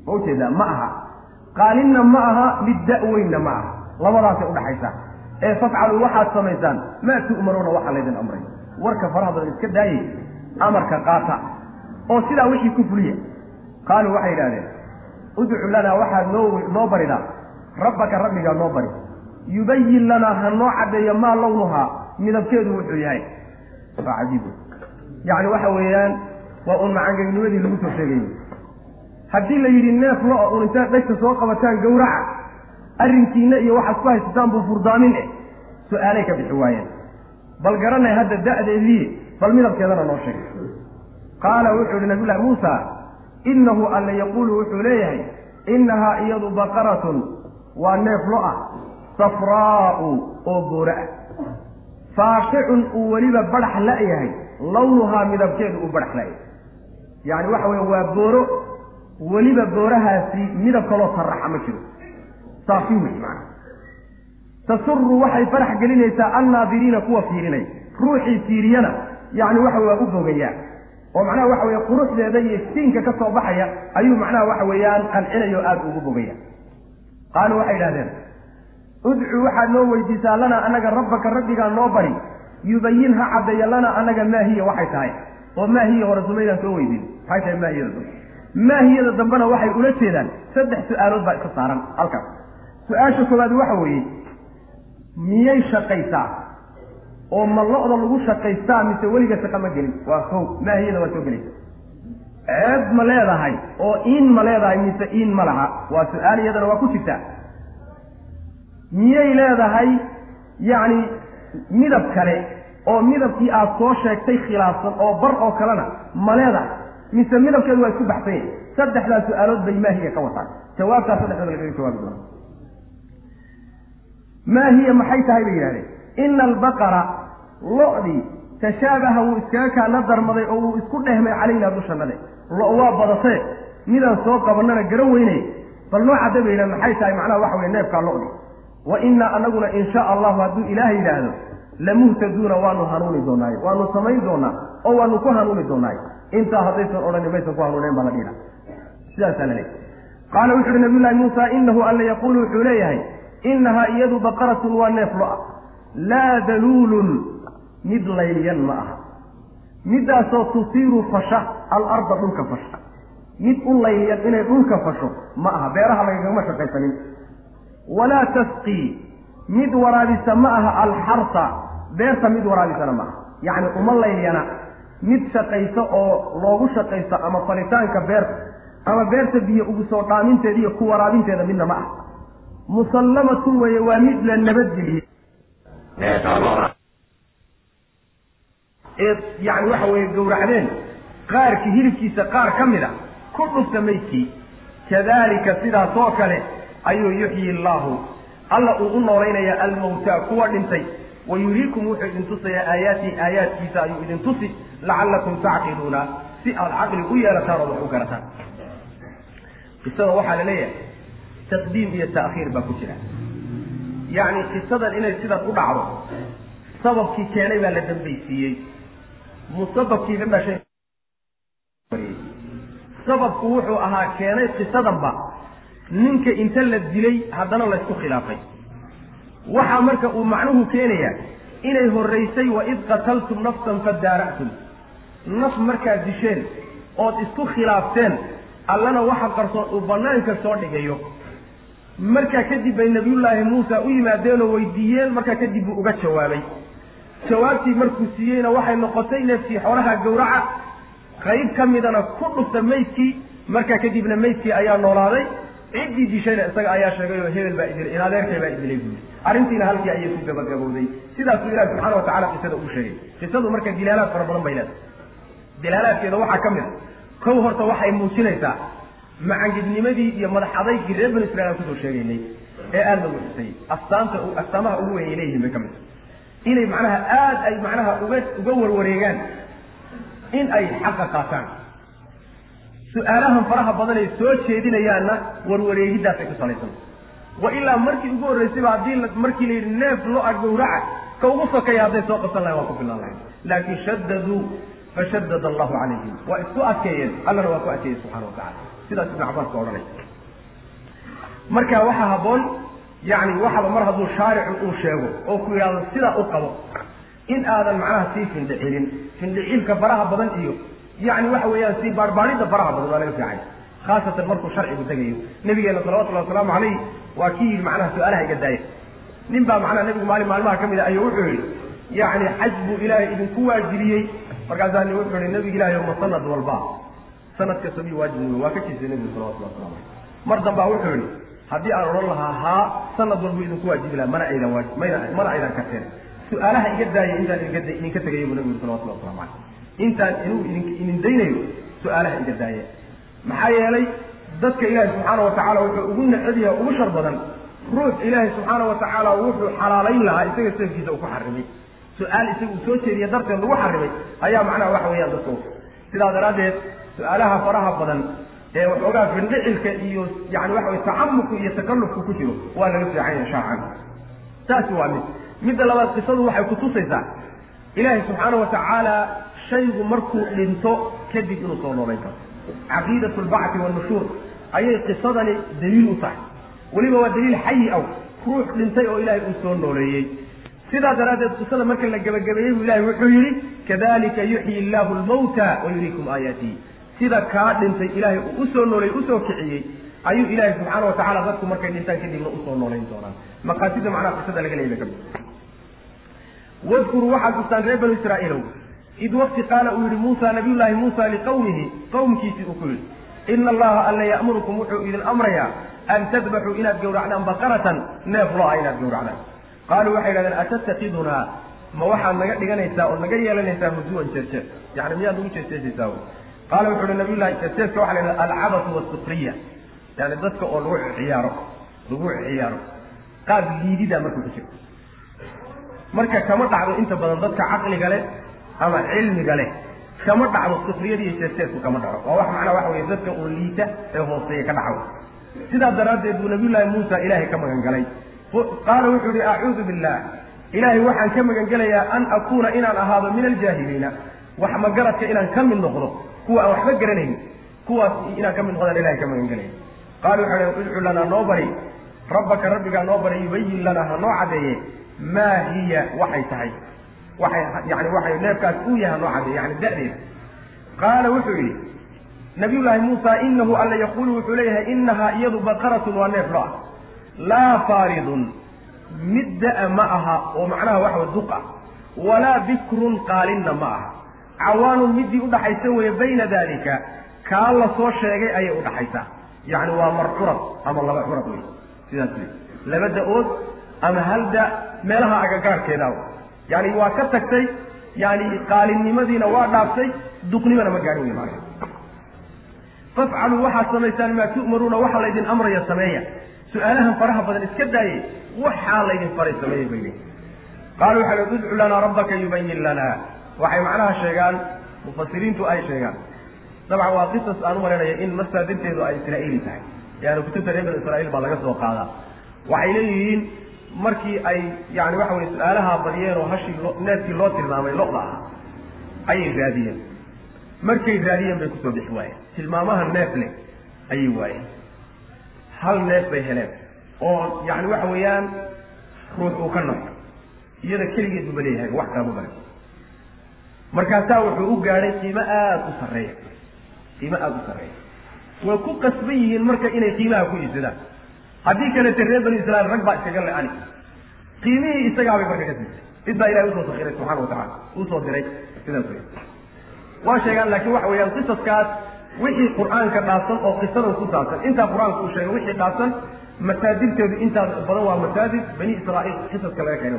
ma u jeedaa ma aha. Qaalinna ma aha mid da-weynna ma aha. Labadaasay udhaxaysa ee fafcaluu waxaad samaysaan maa tu'maruuna waxaa laydin amray. Warka faraha badan iska daayey amarka qaata oo sidaa wixii ku fuliya. Qaaluu waxay yidhahdeen udcu lanaa waxaad noo noo baridaa rabbaka rabbigaa noo bari. Yubayin lanaa ha noo caddeeyo maa lawnuhaa midabkeedu wuxuu yahay. Waa cajiib yacni waxa weeyaan waa un macangeegnimadii lagu soo sheegayey haddii la yidhi neef lo'o un intaad dhegta soo qabataan gawraca arrinkiina iyo waxaad ku haysataan buu furdaamin eh. Su'aalay ka bixi waayeen. Bal garanay hadda da-deedii bal midabkeedana noo sheeg qaala wuxuu yihi nabiyullahi muusa innahu alla yaquulu wuxuu leeyahay innahaa iyadu baqaratun waa neef lo ah safraa'u oo boora ah. Faaqicun uu weliba badhax la-yahay lawnuhaa midabkeedu uu badhax la-yahay yacni waxa weeye waa booro weliba boorahaasi midab kaloo sarraxa ma jiro. Saafi wey macana tasuru waxay farax gelinaysaa annaadiriina kuwa fiirinay. Ruuxii fiiriyana yacni waxa waa u bogayaa oo macnaha waxa weeye quruxdeeda iyo iftiinka ka soo baxaya ayuu macnaha waxa weeyaan qancinayo aada ugu bogaya. Qaaluu waxay idhahdeen udcu waxaad noo weydiisaa lanaa annaga rabbaka rabbigaa noo bari. Yubayin ha caddeeya lanaa annaga maahiya waxay tahay oo maahiya hore sumaydaan soo weydiin. Maxay tahay maahiyada dambe maahiyada dambena waxay ula jeedaan. Saddex su'aalood baa iska saaran halkaas. Su'aasha koowaad waxa weeye miyay shaqaysaa? Oo ma lo-da lagu shaqaystaa mise weliga shaqa ma gelin? Waa kow maahiyada waa soo gelaysa. Ceeb ma leedahay oo iin ma leedahay mise iin ma laha? Waa su'aal iyadana waa ku jirtaa. Miyay leedahay? Yacni midab kale oo midabkii aad soo sheegtay khilaafsan oo bar oo kalena ma leedahay mise midabkeedu waa isku baxsan yahay saddexdaa su'aalood bay maahiya ka wataan. Jawaabtaas saddexdooda lagaga jawaabi doona. Maahiya maxay tahay bay yidhahdeen ina albaqara lo-dii tashaabaha wuu iskaga kaana darmaday oo wuu isku dhehmay calaynaa dushannade lo waa badatee midaan soo qabannana garan weynay bal noo cadda bayna maxay tahay macnaha waxa weye neefkaa lo-di wa innaa anaguna in shaa allahu hadduu ilaahay yidhaahdo lamuhtaduuna waanu hanuuni doonaaye waanu samayn doonaa oo waanu ku hanuuni doonaaye intaa haddaysan odhanin maysan ku hanuuneyn baa la dhiha sidaasaa la leeyahy qaala wuxu uhi nabiyullaahi muusa inahu alla yaquulu wuxuu leeyahay innahaa iyadu baqaratun waa neef lo'a laa daluulun mid layliyan ma aha middaasoo tusiiru fasha alarda dhulka fasha mid u layliyan inay dhulka fasho ma aha beeraha lagagama shaqaysanin walaa tasqii mid waraabisa ma aha alxarsa beerta mid waraabisana ma aha. Yacni uma layliyana mid shaqayso oo loogu shaqaysto ama falitaanka beerta ama beerta biyo ugu soo dhaaminteeda iyo ku waraabinteeda midna ma ah musallamatun weeye waa mid la nabadgeliyey ee yani waxa weeye gowracdeen qaarkii hilibkiisa qaar ka mid a ku dhufta maydkii. Kadalika sidaas oo kale ayuu yuxyi allaahu alla uu u noolaynayaa almawtaa kuwa dhintay wa yuriikum wuxuu idin tusayaa aayaatii aayaadkiisa ayuu idin tusi lacallakum tacqiluuna si aad caqli u yeelataan oo wax u garataan qisada waxaa la leeyahay taqdiim iyo ta'khiir baa ku jira yacni qisadan inay sidan u dhacdo sababkii keenay baa la dambaysiiyey musababkii ka dhashay sababku wuxuu ahaa keenay qisadanba ninka inta la dilay haddana laysku khilaafay waxaa marka uu macnuhu keenayaa inay horraysay wa id qataltum nafsan fadaara'tum naf markaad disheen ood isku khilaafteen allana waxa qarsoon uu bannaanka soo dhigayo. Markaa kadib bay nabiyullaahi muusa u yimaadeenoo weydiiyeen markaa kadib buu uga jawaabay. Jawaabtii markuu siiyeyna waxay noqotay neefkii xoolaha gowraca qayb ka midana ku dhufta maydkii markaa kadibna maydkii ayaa noolaaday ciddii dishayna isaga ayaa sheegay oo hebel baa idilay in adeerkay baa idilay buuri arrintiina halkii ayay ku gabagabowday sidaasuu ilahi subxaana watacala qisada uu sheegay. Qisadu marka dilaalaad fara badan bay leedahay. Dilaalaadkeeda waxaa ka mid a. Kow horta waxay muujinaysaa macangidnimadii iyo madax adaygii reer banu israil aan ku soo sheegaynay ee aada lagu xusay. Astaanta astaamaha ugu weyn ay leeyihiin bay ka mid tahay. Inay macnaha aada ay macnaha uga uga warwareegaan in ay xaqa qaataan su'aalahan faraha badan ay soo jeedinayaanna warwareegiddaasay ku salaysan. Wa ilaa markii ugu horraysayba haddii markii la yidhi neef lo'a gawraca ka ugu sokaya hadday soo qabsan lahayn waa ku filan lahayn laakiin shaddaduu fashaddada allahu calayhim waa isku adkeeyeen. Allana waa ku adkeeyey subxana watacala sidaas ibnu cabbaas ka odhanay. Marka waxaa habboon yacni waxaba mar hadduu shaaricu uu sheego oo ku yidhahdo sidaa u qabo in aadan macnaha sii findhicilin. Findhicilka faraha badan iyo yacni waxa weeyaan sii baarbaaridda faraha badan waa laga fiicay khaasatan markuu sharcigu tegayo nabigeena salawatullahi wasalaamu calayh waa kii yidhi macnaha su'aalaha iga daaya nin baa macnaha nebigu maalin maalmaha ka mid a ayuu wuxuu yidhi yacni xaj buu ilaahay idinku waajibiyey. Markaasaa nin wuxuu yihi nabiga ilahay ma sanad walba. Sanad kasta miyuu waajib waa ka jiisay nebigu salawatullahi waslamu calayh mar dambaa wuxuu yihi haddii aan odhan lahaa haa sanad walbu idinku waajibi laha mana aydan waajib mana aydan karteen su'aalaha iga daaya intaan idinka tegayo buu nabigu salawatullahi waslamu calayh intaan inuu idin daynayo su'aalaha iga daaya maxaa yeelay dadka ilaahay subxaana watacaala wuxuu ugu necab yahay ugu shar badan. Ruux ilaahay subxaana watacaala wuxuu xalaalayn lahaa isaga seefkiisa uu ku xarimay. Su'aal isaga uu soo jeediya darteed lagu xarimay ayaa macnaha waxa weeyaan dadka sidaa daraaddeed su'aalaha faraha badan ee waxoogaa findhicilka iyo yani waxa wey tacamuku iyo takallufku ku jiro waa laga fiican yahay sharcan. Taasi waa mid. Midda labaad qisadu waxay kutusaysaa ilaahay subxaana watacaala shaygu markuu dhinto kadib inuu soo noolayn karo. Caqiidat lbacti wannushuur ayay qisadani daliil u tahay. Weliba waa daliil xayi aw. Ruux dhintay oo ilaahay uu soo nooleeyey. Sidaa daraaddeed qisada marka la gebagabeeyey buu ilahay wuxuu yidhi kadalika yuxyi illaahu lmawta wa yuriikum aayaatihi sida kaa dhintay ilaahay uu u soo nooleeyey u soo kiciyey ayuu ilaahay subxaana watacala dadku markay dhintaan kadibna u soo noolayn doonaan. Maqaasida macnaha qisada laga leeyay ka mid waxaad xustaan reer banu israa'iilow id waqti qaala uu yihi muusa nabiyullaahi muusa liqawmihi. Qowmkiisii uu ku yidhi ina allaha alla ya'murukum wuxuu idin amrayaa an tadbaxuu inaad gowracdaan baqaratan neef lo'a inaad gowracdaan qaaluu waxay yidhahdeen atattakidunaa? Ma waxaad naga dhiganaysaa oo naga yeelanaysaa huzuwan jeerjeer yani miyaad nagu jeesjeesaysaa qaala wuxu uhi nabiyullahi jeesjeeska waxa la yidhahda alcabatu wasukriya yani dadka oo lagu ciyaaro lagu ciyaaro qaab liidida markuu ku jiro marka kama dhacdo inta badan dadka caqliga leh ama cilmiga leh kama dhacdo sukriyada iyo jeesjeesku kama dhaco waa wax macnaa waxa weye dadka oo liita ee hooseeya ka dhaco sidaa daraaddeed buu nabiyullaahi muusa ilaahay ka magan galay qaala wuxuu yihi acuudu billah ilaahay waxaan ka magan gelayaa an akuuna inaan ahaado min aljaahiliina. Wax magaradka inaan ka mid noqdo kuwa aan waxba garanaynin kuwaas inaan ka mid noqdaan ilahay ka magan gelaya qaala wuxuu yihi udcu lanaa noo bari. Rabbaka rabbigaa noo bari yubayin lanaa ha noo caddeeye. Maa hiya? Waxay tahay waxay yani waxay neefkaas uu yahay noo caddeeye yani da-deeda qaala wuxuu yidhi nabiyullaahi muusa inahu alla yaquulu wuxuu leeyahay inahaa iyadu baqaratun waa neef lo'a laa faaridun mid da'a ma aha oo macnaha waxawa duq ah walaa bikrun qaalinna ma aha. Cawaanun middii udhaxaysa weeye bayna daalika kaa la soo sheegay ayay udhaxaysaa yacni waa mar curad ama laba curad wey sidaas wey laba da'ood ama hal da meelaha agagaarkeeda yani waa ka tagtay yani qaalinnimadiina waa dhaaftay duqnimana ma gaadhin wey maana fafcaluu waxaad samaysaan maa tu'maruuna waxa laydin amraya sameeya. Su'aalahan faraha badan iska daaye waxaa laydin faray sameeyey bay leeyiin qaalu waxay le udcu lanaa rabbaka yubayin lana waxay macnaha sheegaan mufasiriintu ay sheegaan. Dabcan waa qisas aan u malaynayo in masaadirteedu ay israa'iili tahay. Yani kutubta reer banu israa'iil baa laga soo qaadaa. Waxay leeyihiin markii ay yani waxa weye su'aalaha badiyeen oo hashii neefkii loo tilmaamay lo-da ah ayay raadiyeen. Markay raadiyeen bay ku soo bixi waayeen. Tilmaamaha neef leh ayay waayeen. Hal neef bay heleen oo yani waxa weeyaan ruux uu ka naco iyada keligeed buba leeyahay wax kala mabale markaasaa wuxuu u gaadhay qiimo aada u sarreeya. Qiimo aada u sarreeya. Way ku qasban yihiin marka inay qiimaha ku iibsadaan haddii kalete reer banu israiil rag baa iskaga le-ani qiimihii isagaabay marka ka siisay cid baa ilahay u soo sakiray subxana wa tacala u soo diray sidaas wey waa sheegaan laakiin waxa weeyaan qisaskaas wixii qur'aanka dhaafsan oo qisadan ku saabsan intaa qur'aanka uu sheegay wixii dhaafsan masaajidteedu intaa badan waa masaajid bani israaiil qisaska laga keeno.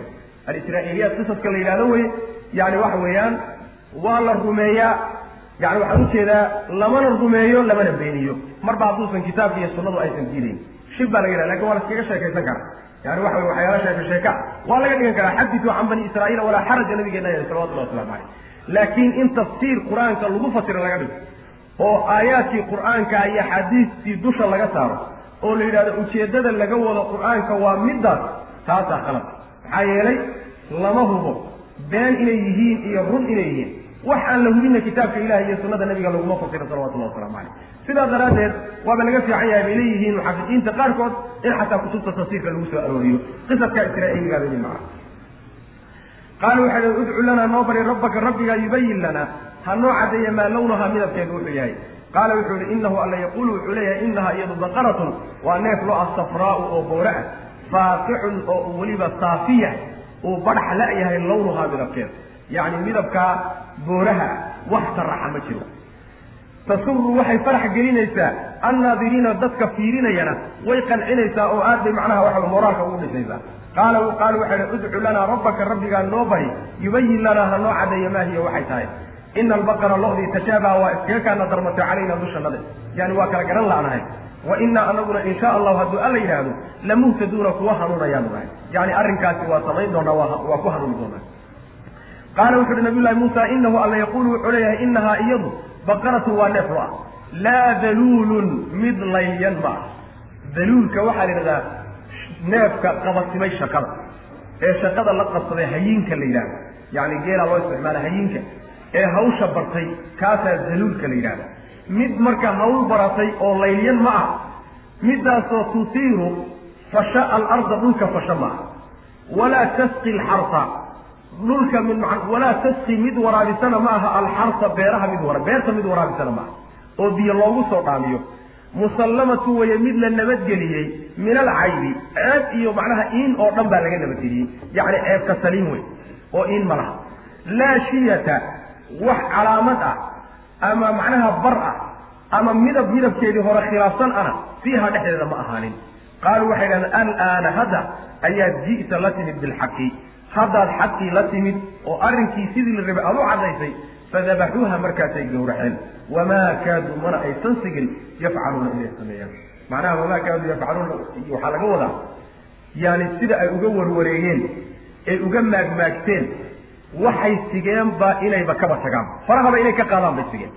Alisraa-iiliyaat qisaska la yidhahdo wey yani waxa weeyaan waa la rumeeyaa yani waxaan u jeedaa lamana rumeeyo lamana beeniyo. Marba hadduusan kitaabka iyo sunnadu aysan diidayn shib baa laga yidhaha laakiin waa laskaga sheekaysan karaa. Yani waxa wey waxyaala sheeka sheeka waa laga dhigan karaa. Xaditu can bani israaiil walaa xaraja nabigeena yahay salawatullahi waslamu caleyh laakiin in tafsiir qur'aanka lagu fasiro laga dhigo oo aayaadkii qur'aanka iyo xadiistii dusha laga saaro oo la yidhahdo ujeeddada laga wado qur'aanka waa middaas taasaa khalad. Maxaa yeelay lama hubo been inay yihiin iyo run inay yihiin wax aan la hubinna kitaabka ilahi iyo sunnada nabiga laguma fasiro salawatullahi waslamu caleyh sidaa daraaddeed waaba laga fiican yahay bay leeyihiin muxafiqiinta qaarkood in xataa kutubta tafsiirka lagu soo arooriyo qisaska israa'iiligaa bay maca qaala waxay udcu lanaa noo bari rabbaka rabbigaa yubayin lanaa ha noo caddeeya maa lawnahaa midabkeedu wuxuu yahay. Qaala wuxuu yihi inahu alla yaquulu wuxuu leeyahay inahaa iyadu baqaratun waa neef lo ah safraau oo boore ah faaqixun oo weliba saafiya uu badhax la-yahay lawnuhaa midabkeeda yacni midabkaa booraha wax saraxa ma jiro. Tasuru waxay farax gelinaysaa annaadiriina dadka fiirinayana way qancinaysaa oo aad bay macnaha waxa moraalka ugu dhisaysaa qaala qaala waxay hi udcu lanaa rabbaka rabbigaa noo bari yubayin lanaa ha noo caddeeya maa hiya waxay tahay. Ina albaqara lodii tashaabaha waa iskaga kaana darmatay calayna dushanade yani waa kala garan la'nahay. Wa inaa anaguna in sha allahu hadduu alla yidhaahdo lamuhtaduuna kuwa hanuunayaanu nahay yani arrinkaasi waa samayn doonaa waa ku hanuuni doonaa qaala wuxu uhi nabiy llahi muusa inahu alla yaquulu wuxuu leeyahay inahaa iyadu baqaratun waa neef lo ah laa daluulun mid layyan ma ah daluulka waxaa la yidhahdaa neefka qabasimay shaqada ee shaqada la qabsaday hayiinka la yidhahdo yani geelaa loo isticmaala hayiinka ee hawsha bartay kaasaa daluulka la yidhahda mid marka hawl baratay oo layliyan ma ah midaasoo tutiiru fasha alarda dhulka fasha ma ah walaa tasqi alxarsa dhulka mid walaa tasqi mid waraabisana ma aha alxarsa beeraha mid wara beerta mid waraabisana ma aha oo biyo loogu soo dhaamiyo. Musallamatu weye mid la nabadgeliyey min alcaybi ceeb iyo macnaha iin oo dhan baa laga nabadgeliyey. Yacni ceebka saliim wey oo iin ma laha. Laa shiyata wax calaamad ah ama macnaha bar ah ama midab midabkeedii hore khilaafsan ana fiiha dhexdeeda ma ahaanin. Qaaluu waxay dhahdeen alaana hadda ayaad ji'ta la timid bilxaqi haddaad xaqii la timid oo arrinkii sidii la rabay aad u caddaysay fadabaxuuha markaasay gowraceen. Wamaa kaaduu mana aysan sigin yafcaluuna inay sameeyaan. Macnaha wamaa kaaduu yafcaluuna waxaa laga wadaa yani sida ay uga warwareegeen ay uga maagmaagteen waxay sigeenba inayba kaba tagaan. Farahaba inay ka qaadaan bay sigeen.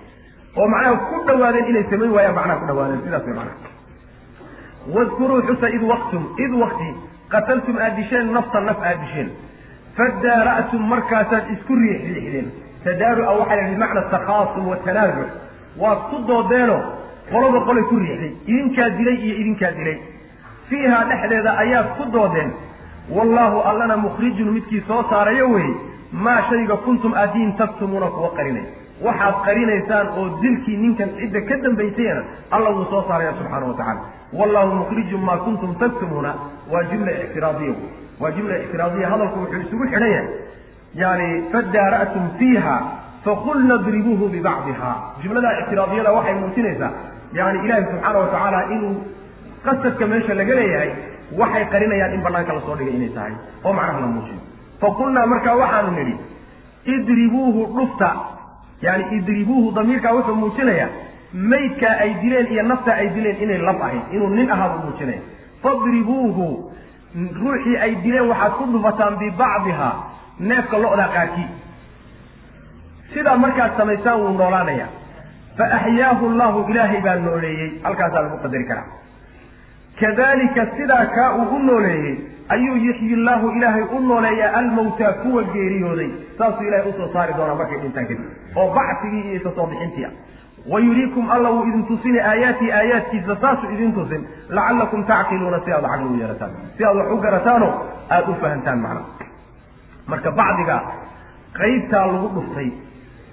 Oo macnaha ku dhawaadeen inay samayn waayaan macnaha ku dhawaadeen sidaas way macnaha. Wadkuruu xusa id waqtum id waqti qataltum aad disheen nafsan naf aad disheen fadaara'tum markaasaad isku riixriixdeen tadaaru'a waxaa la yidhi macna takhaasum watanaazuc waad ku doodeeno qolaba qolay ku riixday idinkaa dilay iyo idinkaa dilay fiihaa dhexdeeda ayaad ku doodeen wallaahu allana mukhrijun midkii soo saarayo wey maa shayga kuntum aadiin taktumuuna kuwa qarinay waxaad qarinaysaan oo dilkii ninkan cidda ka dambaysayna alla wuu soo saaraya subxaana wa tacala wallahu mukhrijun maa kuntum taktumuuna waa jumla ictiraadiya waa jumla ictiraadiya hadalku wuxuu isugu xidhan yahay yani fadaara'tum fiiha faqulna dribuuhu bibacdiha. Jumlada ictiraadiyada waxay muujinaysaa yani ilaahi subxaana wa tacaala inuu qasadka meesha laga leeyahay waxay qarinayaan in banaanka la soo dhigay inay tahay oo macnaha la muujiyo. Faqulnaa markaa waxaanu nidhi idribuuhu dhufta. Yani idribuuhu damiirkaa wuxuu muujinayaa maydkaa ay dileen iyo naftaa ay dileen inay lab ahayd inuu nin ahaa buu muujinaya. Fadribuuhu ruuxii ay dileen waxaad ku dhufataan bibacdiha neefka lo-daa qaarkii sidaa markaad samaysaan wuu noolaanayaa fa axyaahu llahu ilaahay baa nooleeyey. Halkaasaa lagu qadari karaa. Kadalika sidaa kaa uu u nooleeyey ayuu yuxyi llaahu ilaahay u nooleeyaa almawtaa kuwa geeriyooday. Saasuu ilahay u soo saari doonaa markay dhintaan kadib. Oo bacsigii iyo isa soo bixintii ah wayuriikum alla wuu idin tusini aayaatii aayaadkiisa saasuu idin tusin. Lacallakum tacqiluuna si aad caqli u yeelataan. Si aad wax u garataanoo aada u fahantaan macna. Marka bacdiga qaybtaa lagu dhuftay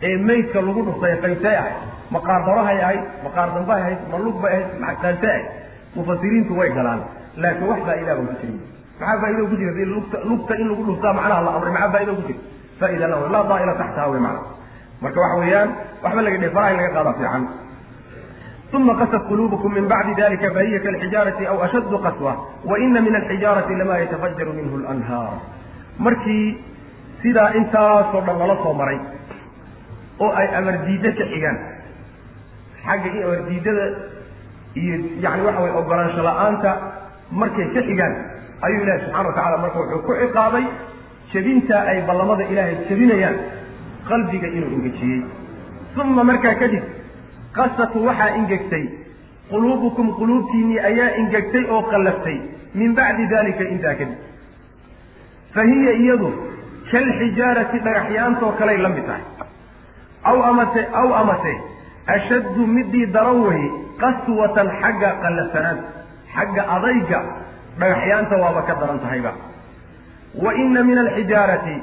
ee meydka lagu dhuftay qaybtay ahayd ma qaar ahayd ma qaar dambay ahayd ma lug bay ahayd maxtaantay ahayd mufasiriintu way galaan. Laakiin wax faa'idaa baan ku jirin maxaa faa'ido ku jira lugta in lagu dhuftaa macnaha la amray maxaa faa'ido ku jira faa'ida la laa daa'ila taxtaha wey macna marka waxa weeyaan waxba laga dhe faraha in laga qaada fiican. Uma qasat qulubukum min bacdi dalika fahiya kalxijaarati aw ashaddu qaswa waina min alxijaarati lama yatafajaru minhu lanhaar markii sidaa intaasoo dhan lala soo maray oo ay amar diiddo ka xigaan xagga in amar diiddada iyo yani waxa weye ogolaansho la'aanta markay ka xigaan ayuu ilahi subxana wa tacala marka wuxuu ku ciqaabay jebintaa ay ballamada ilaahay jebinayaan qalbiga inuu ingejiyey uma markaa kadib qasat waxaa ingegtay quluubukum quluubtiinnii ayaa ingegtay oo qallaftay. Min bacdi dalika intaa kadib fa hiya iyadu kalxijaarati dhagaxyaantoo kaley la mid tahay. Aw amase aw amase ashaddu midii daran weye qaswatan xagga qallafsanaanta xagga adayga dhagaxyaanta waaba ka daran tahayba. Wa ina min alxijaarati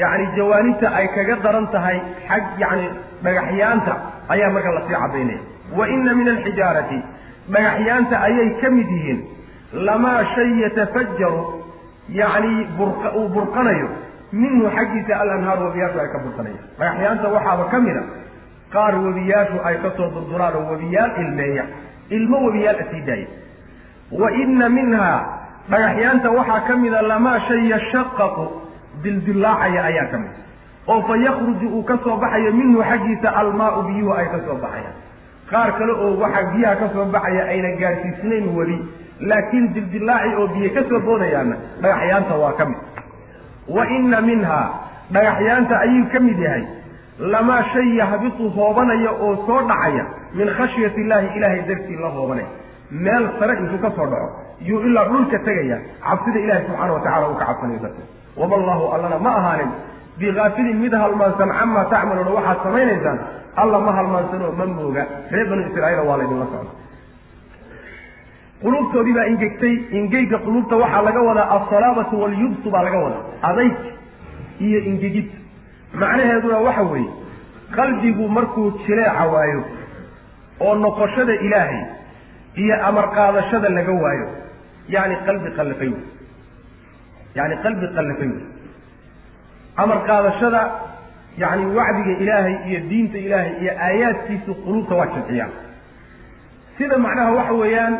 yacni jawaanibta ay kaga daran tahay xag yacni dhagaxyaanta ayaa marka la sii caddaynaya wa ina min alxijaarati dhagaxyaanta ayay ka mid yihiin. Lamaa shay yatafajaru yacni burqa uu burqanayo minhu xaggiisa alanhaaru webiyaashu ay ka burqanayaan. Dhagaxyaanta waxaaba ka mid a qaar webiyaashu ay ka soo durduraan oo webiyaal ilmeeya. Ilmo webiyaal a sii daaya wa ina minhaa dhagaxyaanta waxaa ka mida lamaa shay yashaqaqu dildillaacaya ayaa ka mid oo fa yakruju uu ka soo baxayo minhu xaggiisa almaau biyuhu ay ka soo baxayaan. qaar kale oo waxaa biyaha ka soo baxaya ayna gaadhsiisnayn weli laakiin dildillaaci oo biyo ka soo boodayaana dhagaxyaanta waa ka mid. wa ina minhaa dhagaxyaanta ayuu ka mid yahay lamaa shay yahbitu hoobanaya oo soo dhacaya min khashyati illaahi ilaahay dartii la hoobanaya meel sare intuu ka soo dhaco yuu ilaa dhulka tegaya. Cabsida ilahi subxaana watacala uu ka cabsanayo darteed. Wama allahu allana ma ahaanin bigaafilin mid halmaansan camaa tacmaluuna waxaad samaynaysaan alla ma halmaansanoo ma mooga. Reer banu israa'iila waa laydinla socda. Quluubtoodii baa ingegtay ingeyga quluubta waxaa laga wadaa alsalaabatu walyubsu baa laga wadaa adayg iyo ingegid. Macnaheeduna waxa weeye qalbigu markuu jileeca waayo oo noqoshada ilaahay iyo amar qaadashada laga waayo. Yacni qalbi qallafay wey yacni qalbi qallafay wey amar qaadashada yacni wacdiga ilaahay iyo diinta ilaahay iyo aayaadkiisu quluubta waa jilciyaan sida macnaha waxa weeyaan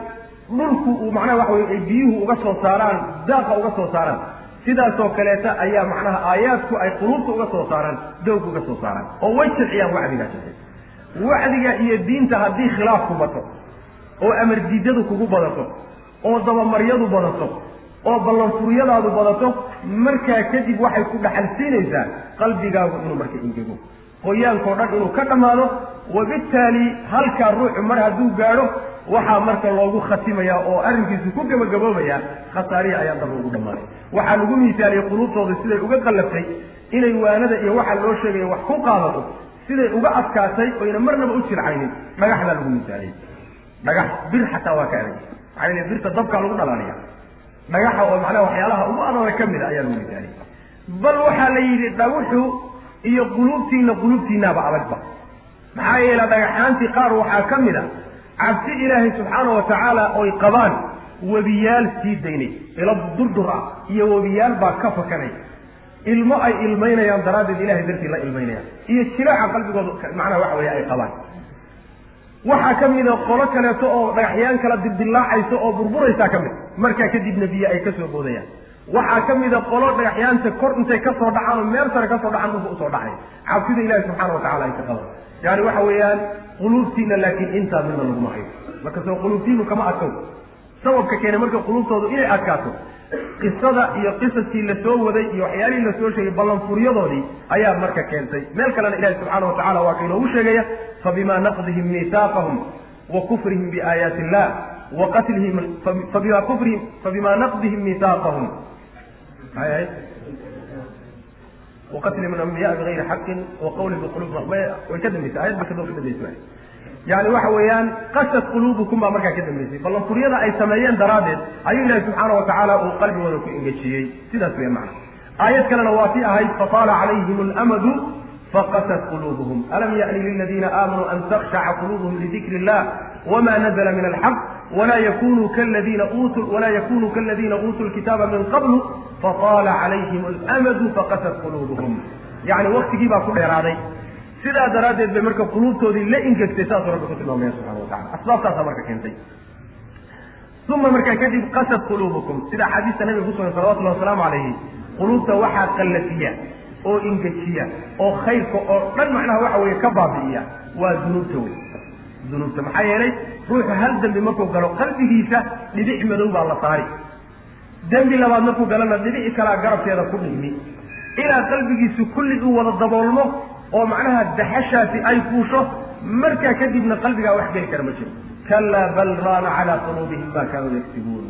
dhulku uu macnaha waxa weye ay biyuhu uga soo saaraan daaqa uga soo saaraan. Sidaasoo kaleeta ayaa macnaha aayaadku ay quluubta uga soo saaraan doog uga soo saaraan. Oo way jilciyaan wacdigaa jilci wacdiga iyo diinta haddii khilaafku bato oo amar diidadu kugu badato oo dabamaryadu badato oo ballanfuryadaadu badato markaa kadib waxay ku dhaxalsiinaysaa qalbigaagu inuu marka ingego qoyaankao dhan inuu ka dhammaado wabittaali halkaa ruuxu mar hadduu gaadho waxaa marka loogu khatimayaa oo arrinkiisu ku gebagaboobayaa khasaarihi ayaa daba ugu dhammaaday. Waxaa lagu miisaaliyey quluubtooda siday uga qallaftay inay waanada iyo waxa loo sheegaya wax ku qaadato siday uga adkaatay oyna marnaba u jircaynin dhagax baa lagu miisaaliyey dhagax bir xataa waa ka adag maxaa yele birta dabkaa lagu dhalaaliya dhagaxa oo macnaha waxyaalaha ugu adaga ka mid a ayaa lagu misaaliyey bal waxaa la yidhi dhaguxu iyo quluubtiina quluubtiinaaba adagba maxaa yeele dhagaxaantii qaar waxaa ka mid a cabsi ilaahay subxaana wa tacaala oy qabaan webiyaal sii daynay ilo durdur ah iyo webiyaal baa ka fakanaya ilmo ay ilmaynayaan daraaddeed ilahay dartii la ilmaynayaan iyo jilaaca qalbigooda macnaha waxa weeye ay qabaan waxaa ka mida qolo kaleeto oo dhagaxyaan kala dildillaacaysa oo burburaysaa ka mid. Markaa kadibna biyo ay ka soo boodayaan. Waxaa ka mida qolo dhagaxyaanta kor intay ka soo dhacaan oo meel sare ka soo dhacaan dhulka u soo dhacay. Cabsida ilahi subxaana watacala ay ka qaban. Yani waxa weeyaan quluubtiina laakiin intaa midna laguma hayo marka soo quluubtiinu kama adkow sababka keenay marka quluubtoodu inay adkaato qisada iyo qisaskii la soo waday iyo waxyaalihii la soo sheegay ballanfuryadoodii ayaa marka keentay. Meel kalena ilahi subxaana wa tacala waa ka inoogu sheegaya fabima naqdihim miisaaqahum wa kufrihim biaayaati illah wa qatlihim fabima kufrihim fabima naqdihim miisaaqahum maxay ahayd waqatlihim alambiyaa bigayri xaqin wa qawli biqulub way ka dambeysay ayad ba kadoo ka dambeysay yani waxa weeyaan qasad quluubukum baa markaa ka dambeysay. Ballanfuryada ay sameeyeen daraaddeed ayuu ilahi subxaana wa tacaala uu qalbigooda ku engejiyey. Sidaas weya macna. Aayad kalena waa tii ahayd fataala calayhim alamadu faqasat quluubuhum. Alam yani liladiina aamanuu an takshaca quluubuhum lidikri illah wma nazla min alxaq wla yakunuu kaladiina uutuu lkitaaba min qablu fataala calayhim alamadu faqasat quluubuhum. Yani waktigii baa ku dheeraaday sidaa daraaddeed bay marka quluubtoodii la ingegtay saasuu rabbi ku tilmaamaya subxana wa tacala asbaabtaasaa marka keentay. Uma markaa kadib qasad quluubukum. Sida axaadiista nabiga ku sugan salawatullahi wasalaamu calayhi quluubta waxaa qallafiya oo ingejiya oo khayrka oo dhan macnaha waxa weeye ka baabi'iya waa dunuubta wey dunuubta maxaa yeelay ruuxu hal dembi markuu galo qalbigiisa dhibic madow baa la saari. Dembi labaad markuu galana dhibici kalaa garabkeeda ku dhigmi. Ilaa qalbigiisu kulli uu wada daboolmo oo macnaha daxashaasi ay fuusho markaa kadibna qalbigaa wax geli kara ma jiro. Kallaa bal raana calaa quluubihim ma kaanuu yaktibuun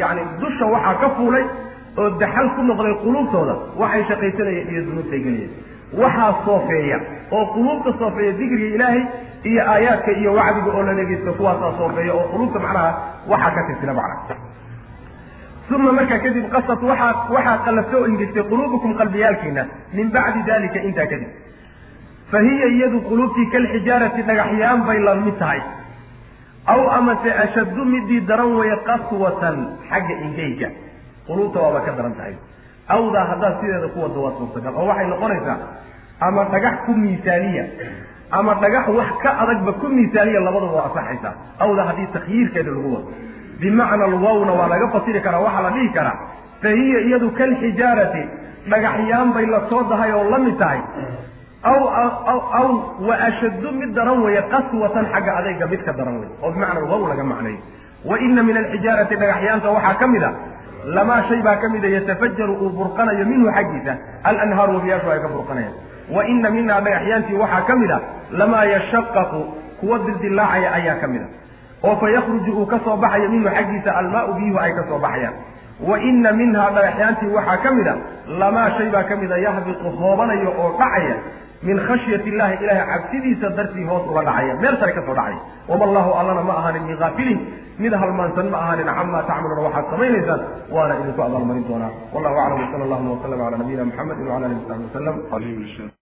yacni dusha waxaa ka fuulay oo daxal ku noqday quluubtooda waxay shaqaysanayeen iyo dunuubtay gelayeen. Waxaa soofeeya oo quluubta soofeeya dikriga ilaahay iyo aayaadka iyo wacdiga oo la dhegeysto kuwaasaa soofeeya oo quluubta macnaha waxaa ka tirtila macna uma markaa kadib qasad waxaa waxaa qallafta oo ingestay quluubukum qalbiyaalkiina min bacdi dalika intaa kadib fa hiya iyadu quluubtii kalxijaarati dhagaxyaan bay la mid tahay. Aw amase ashaddu midii daran weeye qaswatan xagga ingeyga quluubta waaba ka daran tahay. Awdaa haddaad sideeda ku wada waa suurtagal oo waxay noqonaysaa ama dhagax ku miisaaniya ama dhagax wax ka adagba ku miisaaniya labaduba waa asaxaysaa awdaa haddii takhyiirkeeda lagu wado. Bimacna alwawna waa laga fasiri karaa waxaa la dhihi karaa fa hiya iyadu kalxijaarati dhagaxyaan bay la soo dahay oo la mid tahay aw wa ashaddu mid daran weeye qaswatan xagga adayga mid ka daran wey oo bimacna alwaw laga macnayo wa ina min alxijaarati dhagaxyaanta waxaa ka mid a lamaa shay baa ka mida yatafajaru uu burqanayo minhu xaggiisa alanhaaru wabiyaashu ay ka burqanayaan wa ina minhaa dhagaxyaantii waxaa ka mid a lamaa yashaqaqu kuwa dildilaacaya ayaa ka mid a oo fa yakruju uu ka soo baxayo minhu xaggiisa almaau biyuhu ay ka soo baxayaan wa ina minhaa dhagaxyaantii waxaa ka mid a lamaa shay baa ka mida yahbiqu hoobanayo oo dhacaya min khashyati illahi ilahay cabsidiisa dartii hoos uga dhacaya. Meel sare ka soo dhacaya. Wama allahu allana ma ahaanin min kaafilin mid halmaansan ma ahaanin camaa tacmaluuna waxaad samaynaysaan. Waana idinku abaalmarin doonaa. Wallahu aclam. Wsala allahuma waslama cala nabiyina muxamedi wala alihi wasaxbi wasalam